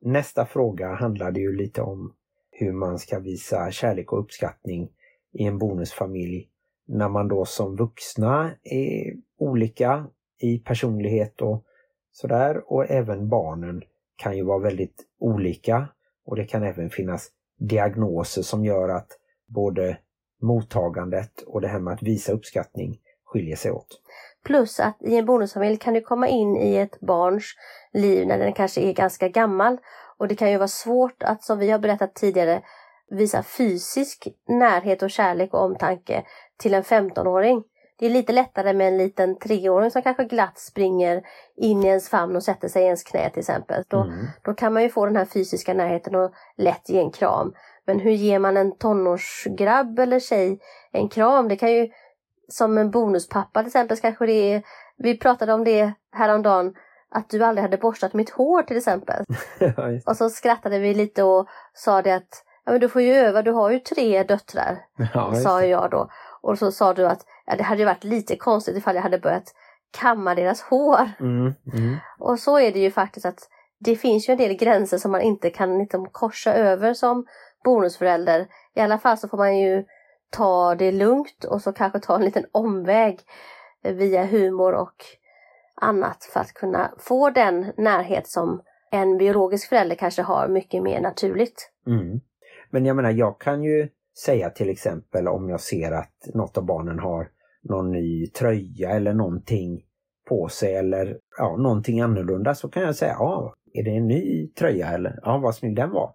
Nästa fråga handlade ju lite om hur man ska visa kärlek och uppskattning i en bonusfamilj när man då som vuxna är olika i personlighet och sådär och även barnen kan ju vara väldigt olika och det kan även finnas diagnoser som gör att både mottagandet och det här med att visa uppskattning skiljer sig åt. Plus att i en bonusfamilj kan du komma in i ett barns liv när den kanske är ganska gammal och det kan ju vara svårt att, som vi har berättat tidigare, visa fysisk närhet och kärlek och omtanke till en 15-åring. Det är lite lättare med en liten treåring som kanske glatt springer in i ens famn och sätter sig i ens knä till exempel. Då, Mm. då kan man ju få den här fysiska närheten och lätt ge en kram. Men hur ger man en tonårsgrabb eller tjej en kram? Det kan ju, som en bonuspappa till exempel, kanske det är, vi pratade om det häromdagen, att du aldrig hade borstat mitt hår till exempel. Och så skrattade vi lite och sa det att ja, men du får ju öva, du har ju tre döttrar, ja, sa jag då. Och så sa du att ja, det hade varit lite konstigt ifall jag hade börjat kamma deras hår. Mm, mm. Och så är det ju faktiskt att det finns ju en del gränser som man inte kan liksom korsa över som bonusförälder. I alla fall så får man ju ta det lugnt och så kanske ta en liten omväg via humor och annat för att kunna få den närhet som en biologisk förälder kanske har mycket mer naturligt. Mm. Men jag menar, jag kan ju säga till exempel om jag ser att något av barnen har någon ny tröja eller någonting på sig eller ja, någonting annorlunda så kan jag säga, ja, är det en ny tröja eller ja, vad snygg den var.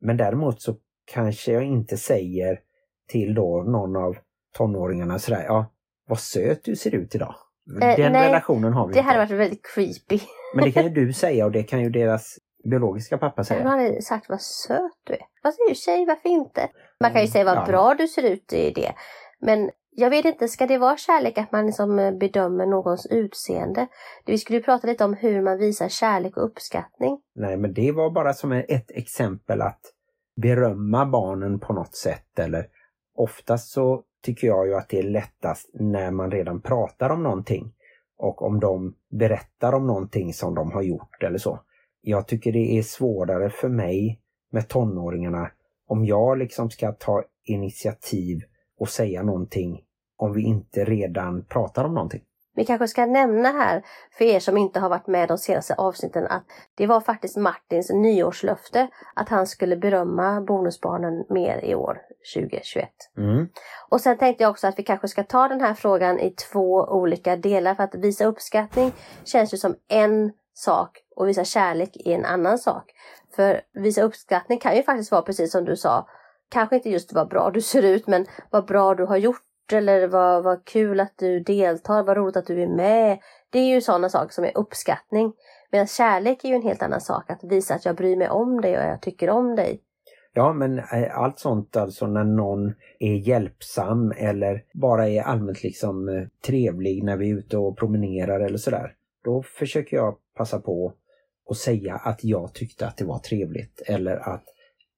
Men däremot så kanske jag inte säger till då någon av tonåringarna sådär, ja, vad söt du ser ut idag. Eh, Den nej, relationen har vi Det inte. hade varit väldigt creepy. Men det kan ju du säga och det kan ju deras biologiska pappa säga. hade sagt vad söt du är. Vad säger du tjej, varför inte? Man kan ju Mm, säga vad ja. bra du ser ut i det. Men jag vet inte, ska det vara kärlek att man liksom eh, bedömer någons utseende? Vi skulle ju prata lite om hur man visar kärlek och uppskattning. Nej, men det var bara som ett exempel att berömma barnen på något sätt eller oftast så tycker jag ju att det är lättast när man redan pratar om någonting och om de berättar om någonting som de har gjort eller så. Jag tycker det är svårare för mig med tonåringarna om jag liksom ska ta initiativ och säga någonting om vi inte redan pratar om någonting. Vi kanske ska nämna här för er som inte har varit med de senaste avsnitten att det var faktiskt Martins nyårslöfte att han skulle berömma bonusbarnen mer i år 2021. Mm. Och sen tänkte jag också att vi kanske ska ta den här frågan i två olika delar för att visa uppskattning känns ju som en sak och visa kärlek är en annan sak. För visa uppskattning kan ju faktiskt vara precis som du sa, kanske inte just vad bra du ser ut men vad bra du har gjort eller vad, vad kul att du deltar, vad roligt att du är med. Det är ju sådana saker som är uppskattning. Medan kärlek är ju en helt annan sak, att visa att jag bryr mig om dig och jag tycker om dig. Ja, men eh, allt sånt alltså när någon är hjälpsam eller bara är allmänt liksom eh, trevlig när vi är ute och promenerar eller sådär. Då försöker jag passa på att säga att jag tyckte att det var trevligt eller att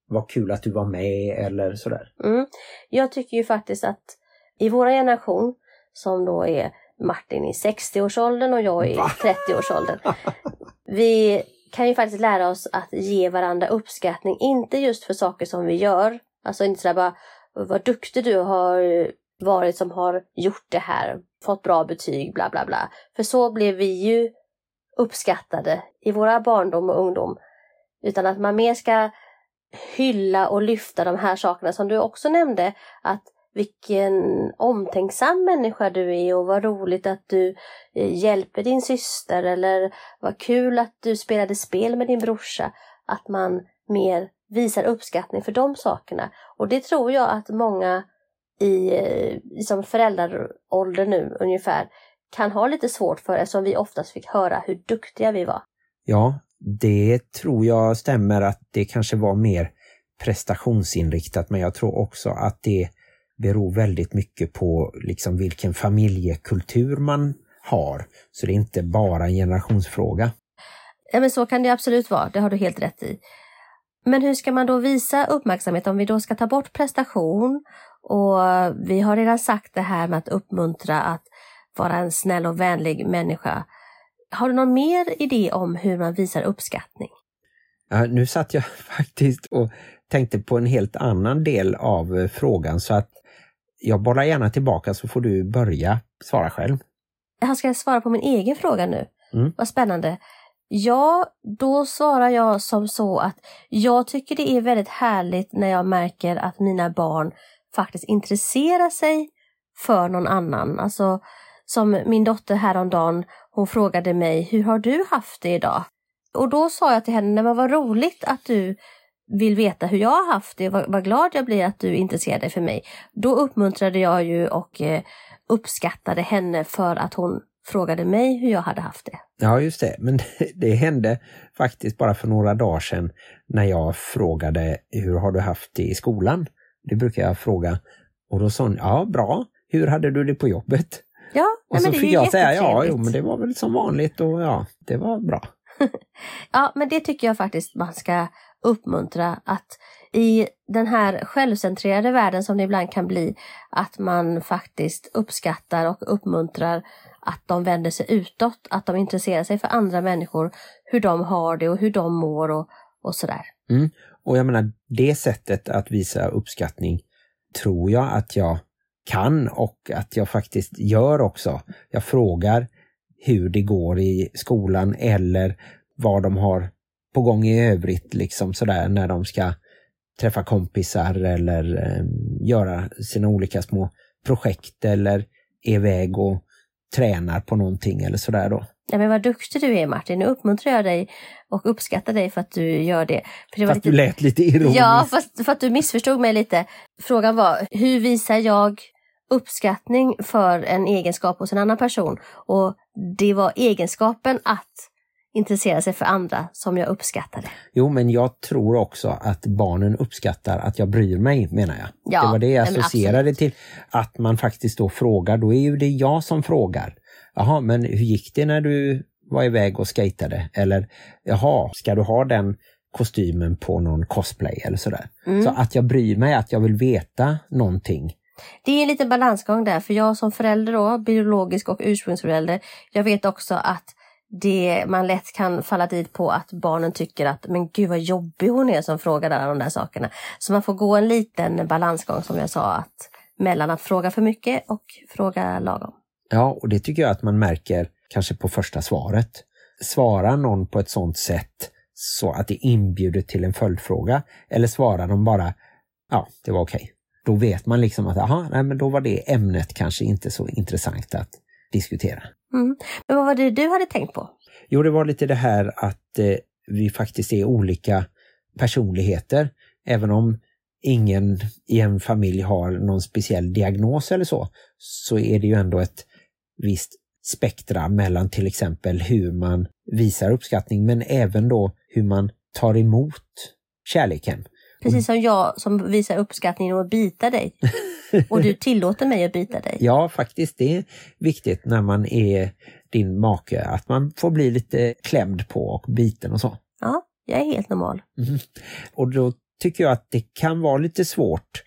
vad kul att du var med eller sådär. Mm. Jag tycker ju faktiskt att i vår generation, som då är Martin i 60-årsåldern och jag i Va? 30-årsåldern. Vi kan ju faktiskt lära oss att ge varandra uppskattning, inte just för saker som vi gör. Alltså inte sådär bara, vad duktig du har varit som har gjort det här, fått bra betyg, bla bla bla. För så blev vi ju uppskattade i våra barndom och ungdom. Utan att man mer ska hylla och lyfta de här sakerna som du också nämnde. Att vilken omtänksam människa du är och vad roligt att du eh, hjälper din syster eller vad kul att du spelade spel med din brorsa. Att man mer visar uppskattning för de sakerna. Och det tror jag att många i liksom föräldraålder nu ungefär kan ha lite svårt för eftersom vi oftast fick höra hur duktiga vi var. Ja, det tror jag stämmer att det kanske var mer prestationsinriktat men jag tror också att det beror väldigt mycket på liksom vilken familjekultur man har. Så det är inte bara en generationsfråga. Ja, men så kan det absolut vara, det har du helt rätt i. Men hur ska man då visa uppmärksamhet om vi då ska ta bort prestation och vi har redan sagt det här med att uppmuntra att vara en snäll och vänlig människa. Har du någon mer idé om hur man visar uppskattning? Ja, nu satt jag faktiskt och tänkte på en helt annan del av eh, frågan så att jag bollar gärna tillbaka så får du börja svara själv. Jag ska svara på min egen fråga nu. Mm. Vad spännande. Ja, då svarar jag som så att jag tycker det är väldigt härligt när jag märker att mina barn faktiskt intresserar sig för någon annan. Alltså som min dotter häromdagen, hon frågade mig, hur har du haft det idag? Och då sa jag till henne, men vad roligt att du vill veta hur jag har haft det, vad, vad glad jag blir att du intresserar dig för mig. Då uppmuntrade jag ju och eh, uppskattade henne för att hon frågade mig hur jag hade haft det. Ja, just det. Men det, det hände faktiskt bara för några dagar sedan när jag frågade hur har du haft det i skolan? Det brukar jag fråga. Och då sa hon, ja bra. Hur hade du det på jobbet? Ja, Och nej, så men det är fick ju jag säga, ja, jo, men det var väl som vanligt och ja, det var bra. Ja, men det tycker jag faktiskt man ska uppmuntra att i den här självcentrerade världen som det ibland kan bli, att man faktiskt uppskattar och uppmuntrar att de vänder sig utåt, att de intresserar sig för andra människor, hur de har det och hur de mår och, och sådär. Mm. Och jag menar, det sättet att visa uppskattning tror jag att jag kan och att jag faktiskt gör också. Jag frågar hur det går i skolan eller vad de har på gång i övrigt, liksom sådär när de ska träffa kompisar eller eh, göra sina olika små projekt eller är iväg och tränar på någonting eller sådär då. Ja, men vad duktig du är Martin. Nu uppmuntrar jag dig och uppskattar dig för att du gör det. För det Fast du lät lite ironiskt. Ja, fast för att du missförstod mig lite. Frågan var, hur visar jag uppskattning för en egenskap hos en annan person? Och det var egenskapen att intressera sig för andra som jag uppskattade. Jo, men jag tror också att barnen uppskattar att jag bryr mig, menar jag. Ja, det var det jag associerade till. Att man faktiskt då frågar, då är ju det jag som frågar. Jaha, men hur gick det när du var iväg och skejtade? Eller jaha, ska du ha den kostymen på någon cosplay eller sådär? Mm. Så att jag bryr mig, att jag vill veta någonting. Det är en liten balansgång där, för jag som förälder då, biologisk och ursprungsförälder, jag vet också att det, man lätt kan falla dit på att barnen tycker att men gud vad jobbig hon är som frågar alla de där sakerna. Så man får gå en liten balansgång som jag sa, att mellan att fråga för mycket och fråga lagom. Ja, och det tycker jag att man märker kanske på första svaret. Svarar någon på ett sådant sätt så att det inbjuder till en följdfråga eller svarar de bara ja, det var okej. Då vet man liksom att aha, nej, men då var det ämnet kanske inte så intressant att diskutera. Mm. Men vad var det du hade tänkt på? Jo, det var lite det här att eh, vi faktiskt är olika personligheter. Även om ingen i en familj har någon speciell diagnos eller så, så är det ju ändå ett visst spektra mellan till exempel hur man visar uppskattning men även då hur man tar emot kärleken. Precis som jag som visar uppskattning genom att bita dig. Och du tillåter mig att bita dig. Ja, faktiskt det är viktigt när man är din make att man får bli lite klämd på och biten och så. Ja, jag är helt normal. Mhm. Och då tycker jag att det kan vara lite svårt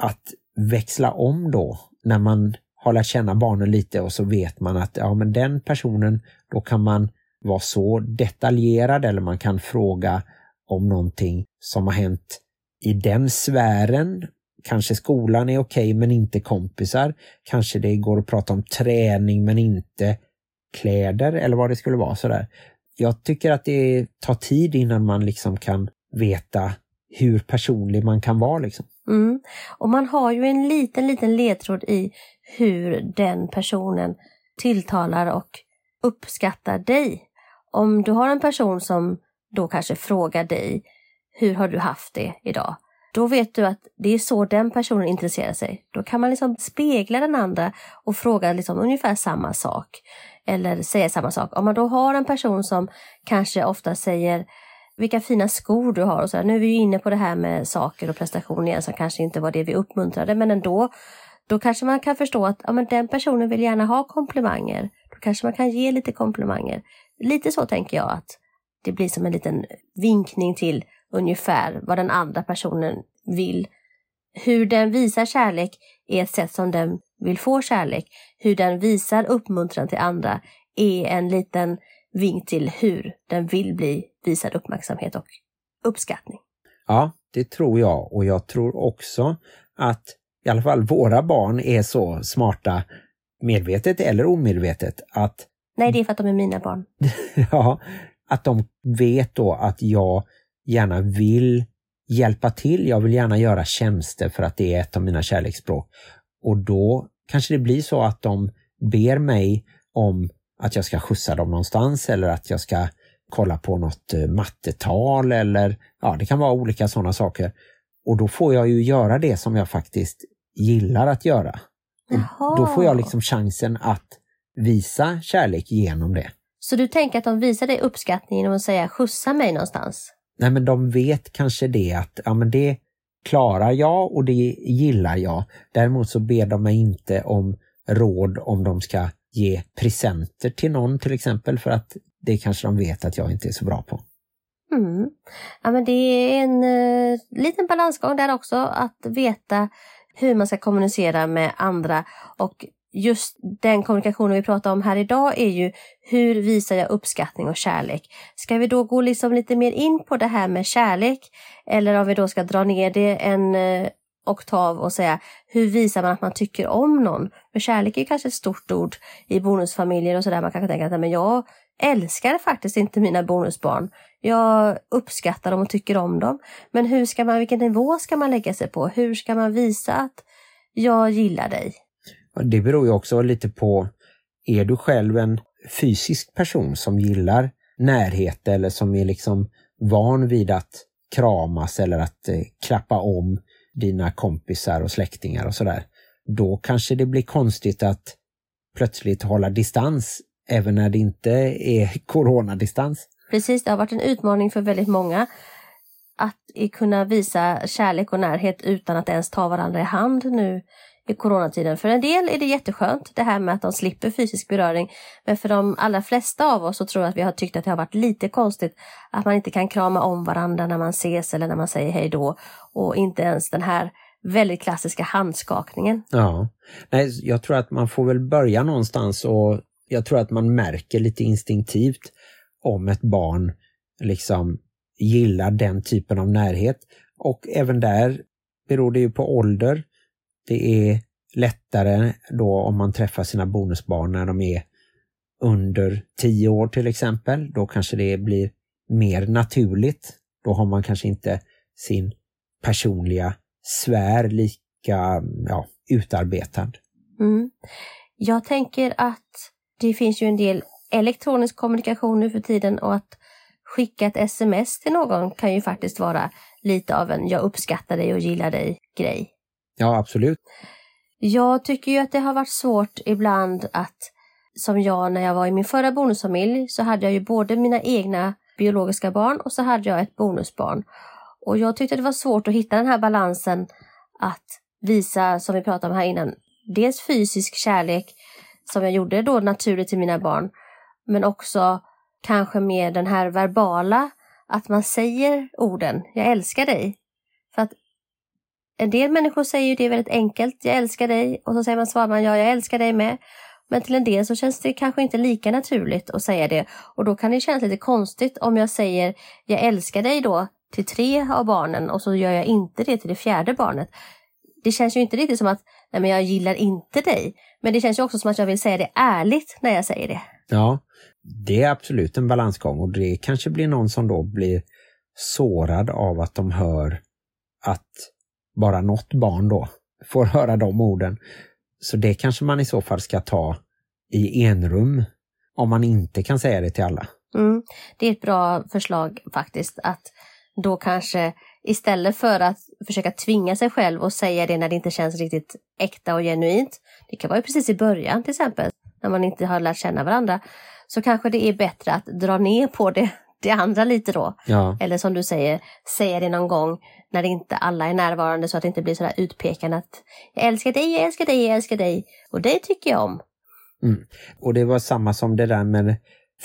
att växla om då när man har lärt känna barnen lite och så vet man att ja men den personen, då kan man vara så detaljerad eller man kan fråga om någonting som har hänt i den sfären. Kanske skolan är okej men inte kompisar. Kanske det går att prata om träning men inte kläder eller vad det skulle vara sådär. Jag tycker att det tar tid innan man liksom kan veta hur personlig man kan vara. Liksom. Mm. Och man har ju en liten, liten ledtråd i hur den personen tilltalar och uppskattar dig. Om du har en person som då kanske frågar dig, hur har du haft det idag? Då vet du att det är så den personen intresserar sig. Då kan man liksom spegla den andra och fråga liksom ungefär samma sak. Eller säga samma sak. Om man då har en person som kanske ofta säger vilka fina skor du har och så. här. Nu är vi ju inne på det här med saker och prestationer igen som kanske inte var det vi uppmuntrade men ändå. Då kanske man kan förstå att ja, men den personen vill gärna ha komplimanger. Då kanske man kan ge lite komplimanger. Lite så tänker jag att det blir som en liten vinkning till ungefär vad den andra personen vill. Hur den visar kärlek är ett sätt som den vill få kärlek. Hur den visar uppmuntran till andra är en liten vink till hur den vill bli visad uppmärksamhet och uppskattning. Ja, det tror jag och jag tror också att i alla fall våra barn är så smarta, medvetet eller omedvetet, att, Nej, det är för att de är mina barn. ja, att de vet då att jag gärna vill hjälpa till. Jag vill gärna göra tjänster för att det är ett av mina kärleksspråk. Och då kanske det blir så att de ber mig om att jag ska skjutsa dem någonstans eller att jag ska kolla på något eh, mattetal eller ja, det kan vara olika sådana saker. Och då får jag ju göra det som jag faktiskt gillar att göra. Jaha. då får jag liksom chansen att visa kärlek genom det. Så du tänker att de visar dig uppskattning genom att säga skjutsa mig någonstans? Nej men de vet kanske det att ja, men det klarar jag och det gillar jag. Däremot så ber de mig inte om råd om de ska ge presenter till någon till exempel för att det kanske de vet att jag inte är så bra på. Mm. Ja, men det är en eh, liten balansgång där också, att veta hur man ska kommunicera med andra. Och just den kommunikationen vi pratar om här idag är ju hur visar jag uppskattning och kärlek? Ska vi då gå liksom lite mer in på det här med kärlek? Eller om vi då ska dra ner det en eh, oktav och säga hur visar man att man tycker om någon? För kärlek är ju kanske ett stort ord i bonusfamiljer och sådär. Man kanske tänker att men jag älskar faktiskt inte mina bonusbarn. Jag uppskattar dem och tycker om dem. Men hur ska man, vilken nivå ska man lägga sig på? Hur ska man visa att jag gillar dig? Det beror ju också lite på, är du själv en fysisk person som gillar närhet eller som är liksom van vid att kramas eller att eh, klappa om dina kompisar och släktingar och sådär. Då kanske det blir konstigt att plötsligt hålla distans även när det inte är coronadistans. Precis, det har varit en utmaning för väldigt många att kunna visa kärlek och närhet utan att ens ta varandra i hand nu i coronatiden. För en del är det jätteskönt det här med att de slipper fysisk beröring. Men för de allra flesta av oss så tror jag att vi har tyckt att det har varit lite konstigt att man inte kan krama om varandra när man ses eller när man säger hej då. Och inte ens den här väldigt klassiska handskakningen. Ja, Nej, jag tror att man får väl börja någonstans och jag tror att man märker lite instinktivt om ett barn liksom gillar den typen av närhet. Och även där beror det ju på ålder. Det är lättare då om man träffar sina bonusbarn när de är under 10 år till exempel. Då kanske det blir mer naturligt. Då har man kanske inte sin personliga sfär lika ja, utarbetad. Mm. Jag tänker att det finns ju en del elektronisk kommunikation nu för tiden och att skicka ett sms till någon kan ju faktiskt vara lite av en jag uppskattar dig och gillar dig grej. Ja, absolut. Jag tycker ju att det har varit svårt ibland att, som jag när jag var i min förra bonusfamilj, så hade jag ju både mina egna biologiska barn och så hade jag ett bonusbarn. Och jag tyckte det var svårt att hitta den här balansen att visa, som vi pratade om här innan, dels fysisk kärlek som jag gjorde då naturligt till mina barn, men också kanske mer den här verbala, att man säger orden, jag älskar dig. En del människor säger ju det väldigt enkelt, jag älskar dig, och så säger man, svarar man, ja, jag älskar dig med. Men till en del så känns det kanske inte lika naturligt att säga det och då kan det kännas lite konstigt om jag säger jag älskar dig då till tre av barnen och så gör jag inte det till det fjärde barnet. Det känns ju inte riktigt som att nej men jag gillar inte dig. Men det känns ju också som att jag vill säga det ärligt när jag säger det. Ja, det är absolut en balansgång och det kanske blir någon som då blir sårad av att de hör att bara något barn då får höra de orden. Så det kanske man i så fall ska ta i enrum om man inte kan säga det till alla. Mm, det är ett bra förslag faktiskt att då kanske istället för att försöka tvinga sig själv och säga det när det inte känns riktigt äkta och genuint. Det kan vara precis i början till exempel, när man inte har lärt känna varandra. Så kanske det är bättre att dra ner på det, det andra lite då. Ja. Eller som du säger, säga det någon gång när inte alla är närvarande så att det inte blir sådär utpekande att jag älskar dig, jag älskar dig, jag älskar dig. Och det tycker jag om. Mm. Och det var samma som det där med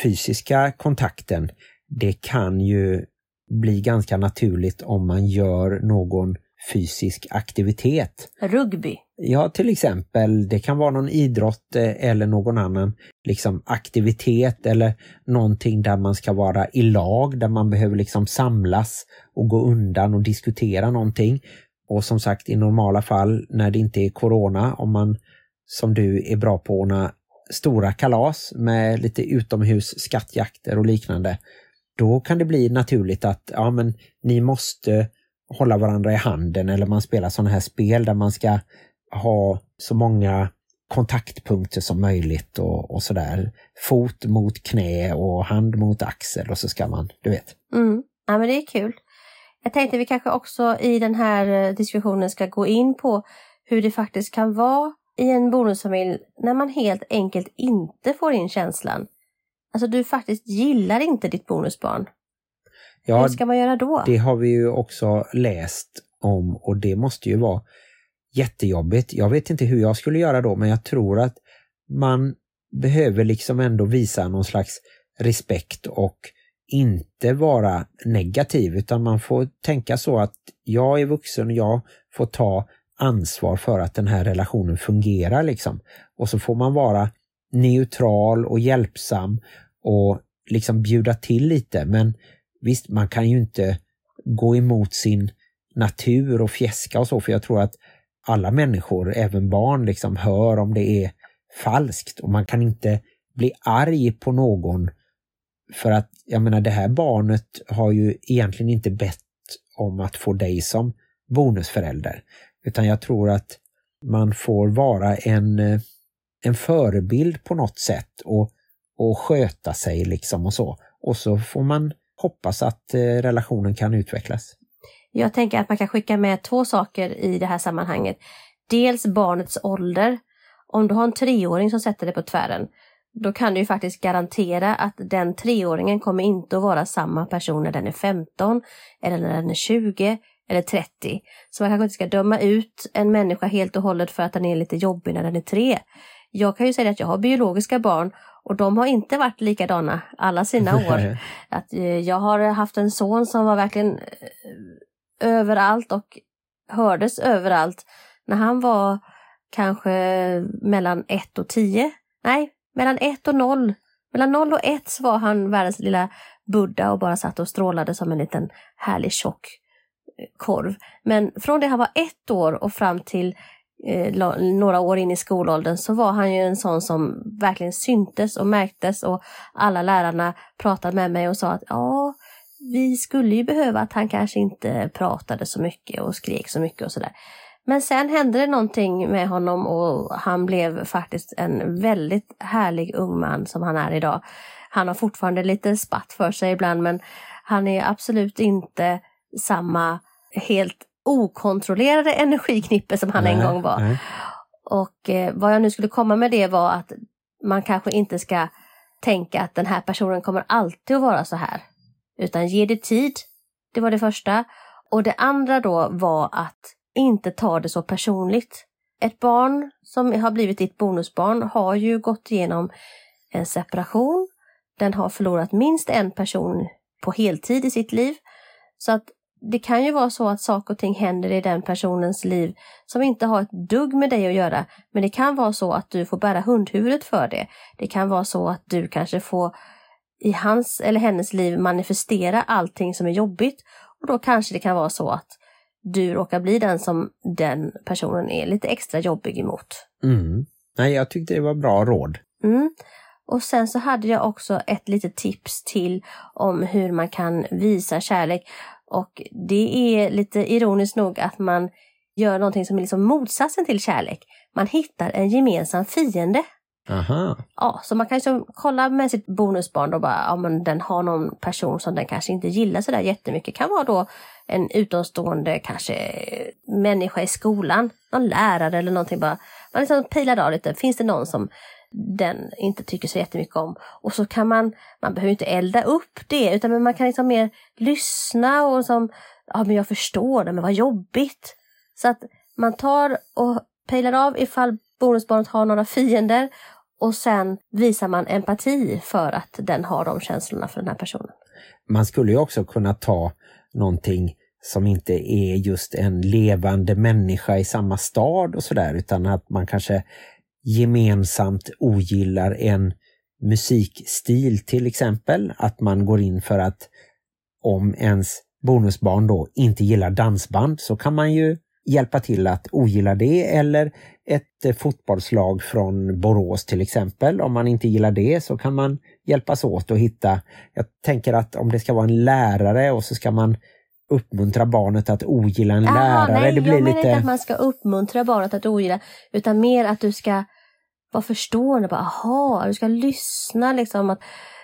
fysiska kontakten. Det kan ju bli ganska naturligt om man gör någon fysisk aktivitet. Rugby. Ja, till exempel. Det kan vara någon idrott eh, eller någon annan liksom aktivitet eller någonting där man ska vara i lag, där man behöver liksom samlas och gå undan och diskutera någonting. Och som sagt, i normala fall när det inte är corona, om man som du är bra på att ordna stora kalas med lite utomhus skattjakter och liknande, då kan det bli naturligt att ja, men ni måste hålla varandra i handen eller man spelar sådana här spel där man ska ha så många kontaktpunkter som möjligt och, och sådär. Fot mot knä och hand mot axel och så ska man, du vet. Mm. Ja men det är kul. Jag tänkte vi kanske också i den här eh, diskussionen ska gå in på hur det faktiskt kan vara i en bonusfamilj när man helt enkelt inte får in känslan. Alltså du faktiskt gillar inte ditt bonusbarn. Ja, Hur ska man göra då? Det har vi ju också läst om och det måste ju vara jättejobbigt. Jag vet inte hur jag skulle göra då men jag tror att man behöver liksom ändå visa någon slags respekt och inte vara negativ utan man får tänka så att jag är vuxen och jag får ta ansvar för att den här relationen fungerar liksom. Och så får man vara neutral och hjälpsam och liksom bjuda till lite men visst man kan ju inte gå emot sin natur och fjäska och så för jag tror att alla människor, även barn, liksom hör om det är falskt och man kan inte bli arg på någon för att jag menar det här barnet har ju egentligen inte bett om att få dig som bonusförälder. Utan jag tror att man får vara en, eh, en förebild på något sätt och, och sköta sig liksom och så. Och så får man hoppas att eh, relationen kan utvecklas. Jag tänker att man kan skicka med två saker i det här sammanhanget. Dels barnets ålder. Om du har en treåring som sätter dig på tvären, då kan du ju faktiskt garantera att den treåringen kommer inte att vara samma person när den är 15 eller när den är 20 eller 30. Så man kanske inte ska döma ut en människa helt och hållet för att den är lite jobbig när den är tre. Jag kan ju säga att jag har biologiska barn och de har inte varit likadana alla sina år. att, eh, jag har haft en son som var verkligen eh, överallt och hördes överallt. När han var kanske mellan 1 och 10, nej, mellan 1 och 0. Mellan 0 och 1 var han världens lilla Buddha och bara satt och strålade som en liten härlig tjock eh, korv. Men från det han var ett år och fram till eh, några år in i skolåldern så var han ju en sån som verkligen syntes och märktes och alla lärarna pratade med mig och sa att ja, vi skulle ju behöva att han kanske inte pratade så mycket och skrek så mycket och sådär. Men sen hände det någonting med honom och han blev faktiskt en väldigt härlig ung man som han är idag. Han har fortfarande lite spatt för sig ibland men han är absolut inte samma helt okontrollerade energiknippe som han nej, en gång var. Nej. Och eh, vad jag nu skulle komma med det var att man kanske inte ska tänka att den här personen kommer alltid att vara så här. Utan ge det tid. Det var det första. Och det andra då var att inte ta det så personligt. Ett barn som har blivit ditt bonusbarn har ju gått igenom en separation. Den har förlorat minst en person på heltid i sitt liv. Så att det kan ju vara så att saker och ting händer i den personens liv som inte har ett dugg med dig att göra. Men det kan vara så att du får bära hundhuvudet för det. Det kan vara så att du kanske får i hans eller hennes liv manifestera allting som är jobbigt. Och då kanske det kan vara så att du råkar bli den som den personen är lite extra jobbig emot. Mm. Nej, jag tyckte det var bra råd. Mm. Och sen så hade jag också ett litet tips till om hur man kan visa kärlek. Och det är lite ironiskt nog att man gör någonting som är liksom motsatsen till kärlek. Man hittar en gemensam fiende. Aha. Ja, så man kan liksom kolla med sitt bonusbarn då bara, ja men den har någon person som den kanske inte gillar sådär jättemycket. Kan vara då en utomstående kanske människa i skolan, någon lärare eller någonting bara. Man liksom pilar av lite, finns det någon som den inte tycker så jättemycket om. Och så kan man, man behöver inte elda upp det, utan man kan liksom mer lyssna och som, ja men jag förstår det, men vad jobbigt. Så att man tar och pejlar av ifall bonusbarnet har några fiender och sen visar man empati för att den har de känslorna för den här personen. Man skulle ju också kunna ta någonting som inte är just en levande människa i samma stad och sådär utan att man kanske gemensamt ogillar en musikstil till exempel. Att man går in för att om ens bonusbarn då inte gillar dansband så kan man ju hjälpa till att ogilla det eller ett eh, fotbollslag från Borås till exempel. Om man inte gillar det så kan man hjälpas åt att hitta, jag tänker att om det ska vara en lärare och så ska man uppmuntra barnet att ogilla en Aha, lärare. Nej, det blir jag lite... menar inte att man ska uppmuntra barnet att ogilla utan mer att du ska vara förstående. Bara, aha, du ska lyssna liksom. Att,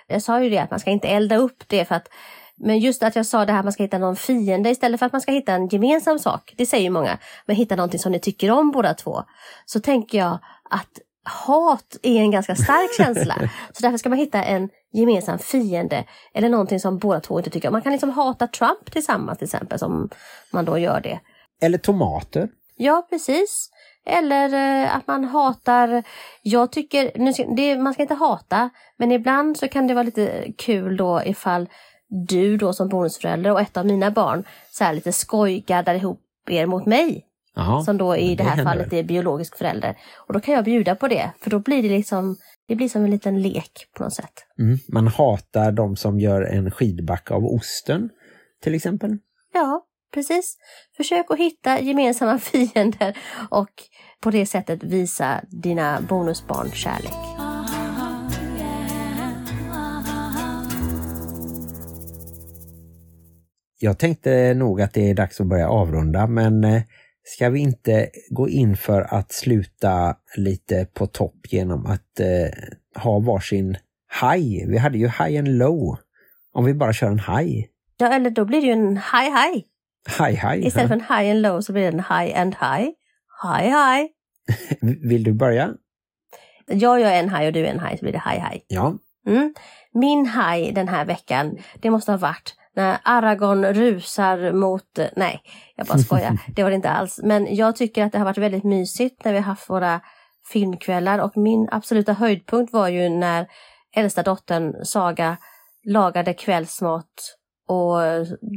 jag sa ju det att man ska inte elda upp det för att men just att jag sa det här att man ska hitta någon fiende istället för att man ska hitta en gemensam sak. Det säger ju många. Men hitta någonting som ni tycker om båda två. Så tänker jag att hat är en ganska stark känsla. Så därför ska man hitta en gemensam fiende eller någonting som båda två inte tycker om. Man kan liksom hata Trump tillsammans till exempel, som man då gör det. Eller tomater. Ja, precis. Eller eh, att man hatar, jag tycker, det, man ska inte hata, men ibland så kan det vara lite kul då ifall du då som bonusförälder och ett av mina barn så här lite skojgaddar ihop er mot mig. Aha, som då i det, det här händer. fallet är biologisk förälder. Och då kan jag bjuda på det, för då blir det liksom det blir som en liten lek på något sätt. Mm, man hatar de som gör en skidbacke av osten, till exempel. Ja, precis. Försök att hitta gemensamma fiender och på det sättet visa dina bonusbarn kärlek. Jag tänkte nog att det är dags att börja avrunda men eh, Ska vi inte gå in för att sluta lite på topp genom att eh, ha varsin high? Vi hade ju high and low. Om vi bara kör en high. Ja, eller då blir det ju en high high. High high. Istället för en high and low så blir det en high and high. High high. Vill du börja? Jag gör en high och du är en high så blir det high high. Ja. Mm. Min high den här veckan, det måste ha varit när Aragorn rusar mot... Nej, jag bara skojar. Det var det inte alls. Men jag tycker att det har varit väldigt mysigt när vi har haft våra filmkvällar och min absoluta höjdpunkt var ju när äldsta dottern Saga lagade kvällsmat och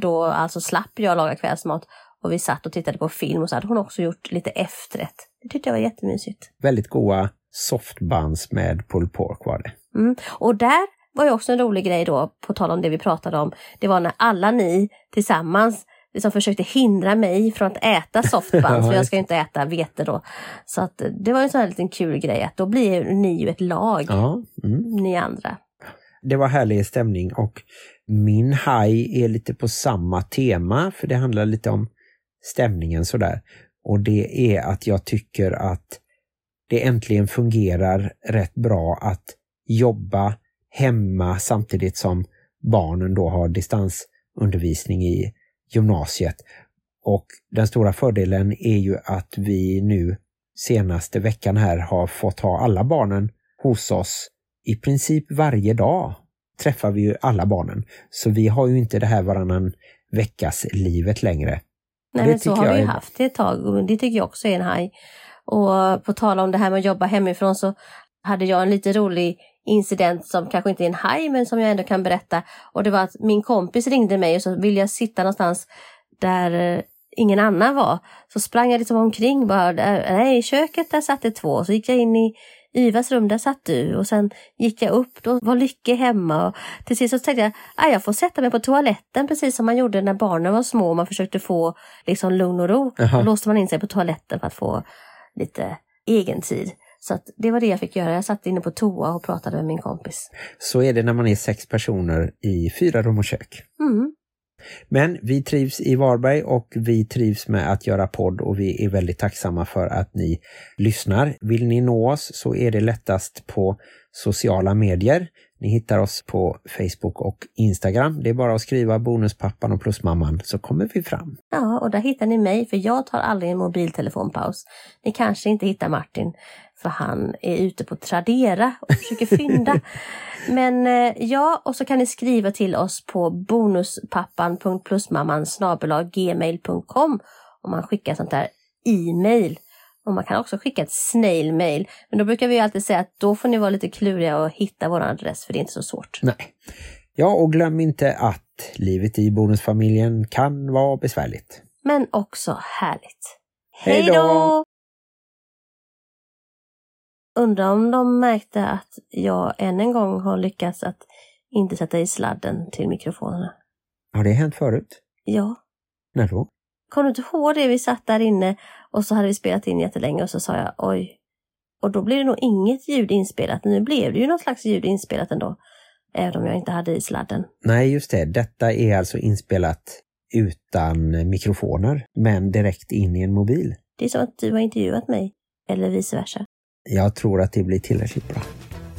då alltså slapp jag laga kvällsmat och vi satt och tittade på film och så hade hon också gjort lite efterrätt. Det tyckte jag var jättemysigt. Väldigt goda softbuns med pulled pork var det. Mm. Och där var ju också en rolig grej då, på tal om det vi pratade om. Det var när alla ni tillsammans liksom försökte hindra mig från att äta softbuns, för jag ska ju inte äta vete då. Så att det var en sån här liten kul grej att då blir ni ju ett lag, Ja. Mm. ni andra. Det var härlig stämning och min haj är lite på samma tema för det handlar lite om stämningen sådär. Och det är att jag tycker att det äntligen fungerar rätt bra att jobba hemma samtidigt som barnen då har distansundervisning i gymnasiet. Och den stora fördelen är ju att vi nu senaste veckan här har fått ha alla barnen hos oss i princip varje dag träffar vi ju alla barnen. Så vi har ju inte det här varannan veckas livet längre. Nej, Det men så har vi är- haft det ett tag och det tycker jag också är en haj. Och på tal om det här med att jobba hemifrån så hade jag en lite rolig incident som kanske inte är en haj men som jag ändå kan berätta. Och det var att min kompis ringde mig och så ville jag sitta någonstans där eh, ingen annan var. Så sprang jag liksom omkring bara, nej i köket där satt det två. Så gick jag in i Ivas rum, där satt du. Och sen gick jag upp, då var Lycke hemma. Och till sist så tänkte jag, ah, jag får sätta mig på toaletten precis som man gjorde när barnen var små och man försökte få liksom lugn och ro. Jaha. Då låste man in sig på toaletten för att få lite egen tid. Så det var det jag fick göra. Jag satt inne på toa och pratade med min kompis. Så är det när man är sex personer i fyra rum och kök. Mm. Men vi trivs i Varberg och vi trivs med att göra podd och vi är väldigt tacksamma för att ni lyssnar. Vill ni nå oss så är det lättast på sociala medier. Ni hittar oss på Facebook och Instagram. Det är bara att skriva Bonuspappan och Plusmamman så kommer vi fram. Ja, och där hittar ni mig för jag tar aldrig en mobiltelefonpaus. Ni kanske inte hittar Martin för han är ute på Tradera och försöker fynda. Men eh, ja, och så kan ni skriva till oss på bonuspappan.plusmamman gmail.com om man skickar sånt där e-mail. Och man kan också skicka ett snail mail. Men då brukar vi alltid säga att då får ni vara lite kluriga och hitta vår adress för det är inte så svårt. Nej. Ja, och glöm inte att livet i bonusfamiljen kan vara besvärligt. Men också härligt. Hej då! Undrar om de märkte att jag än en gång har lyckats att inte sätta i sladden till mikrofonerna. Har det hänt förut? Ja. När då? Kommer du inte ihåg det? Vi satt där inne och så hade vi spelat in jättelänge och så sa jag oj. Och då blev det nog inget ljud inspelat. Nu blev det ju något slags ljud inspelat ändå. Även om jag inte hade i sladden. Nej, just det. Detta är alltså inspelat utan mikrofoner, men direkt in i en mobil. Det är som att du har intervjuat mig. Eller vice versa. Jag tror att det blir tillräckligt bra.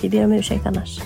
Vi ber om ursäkt annars.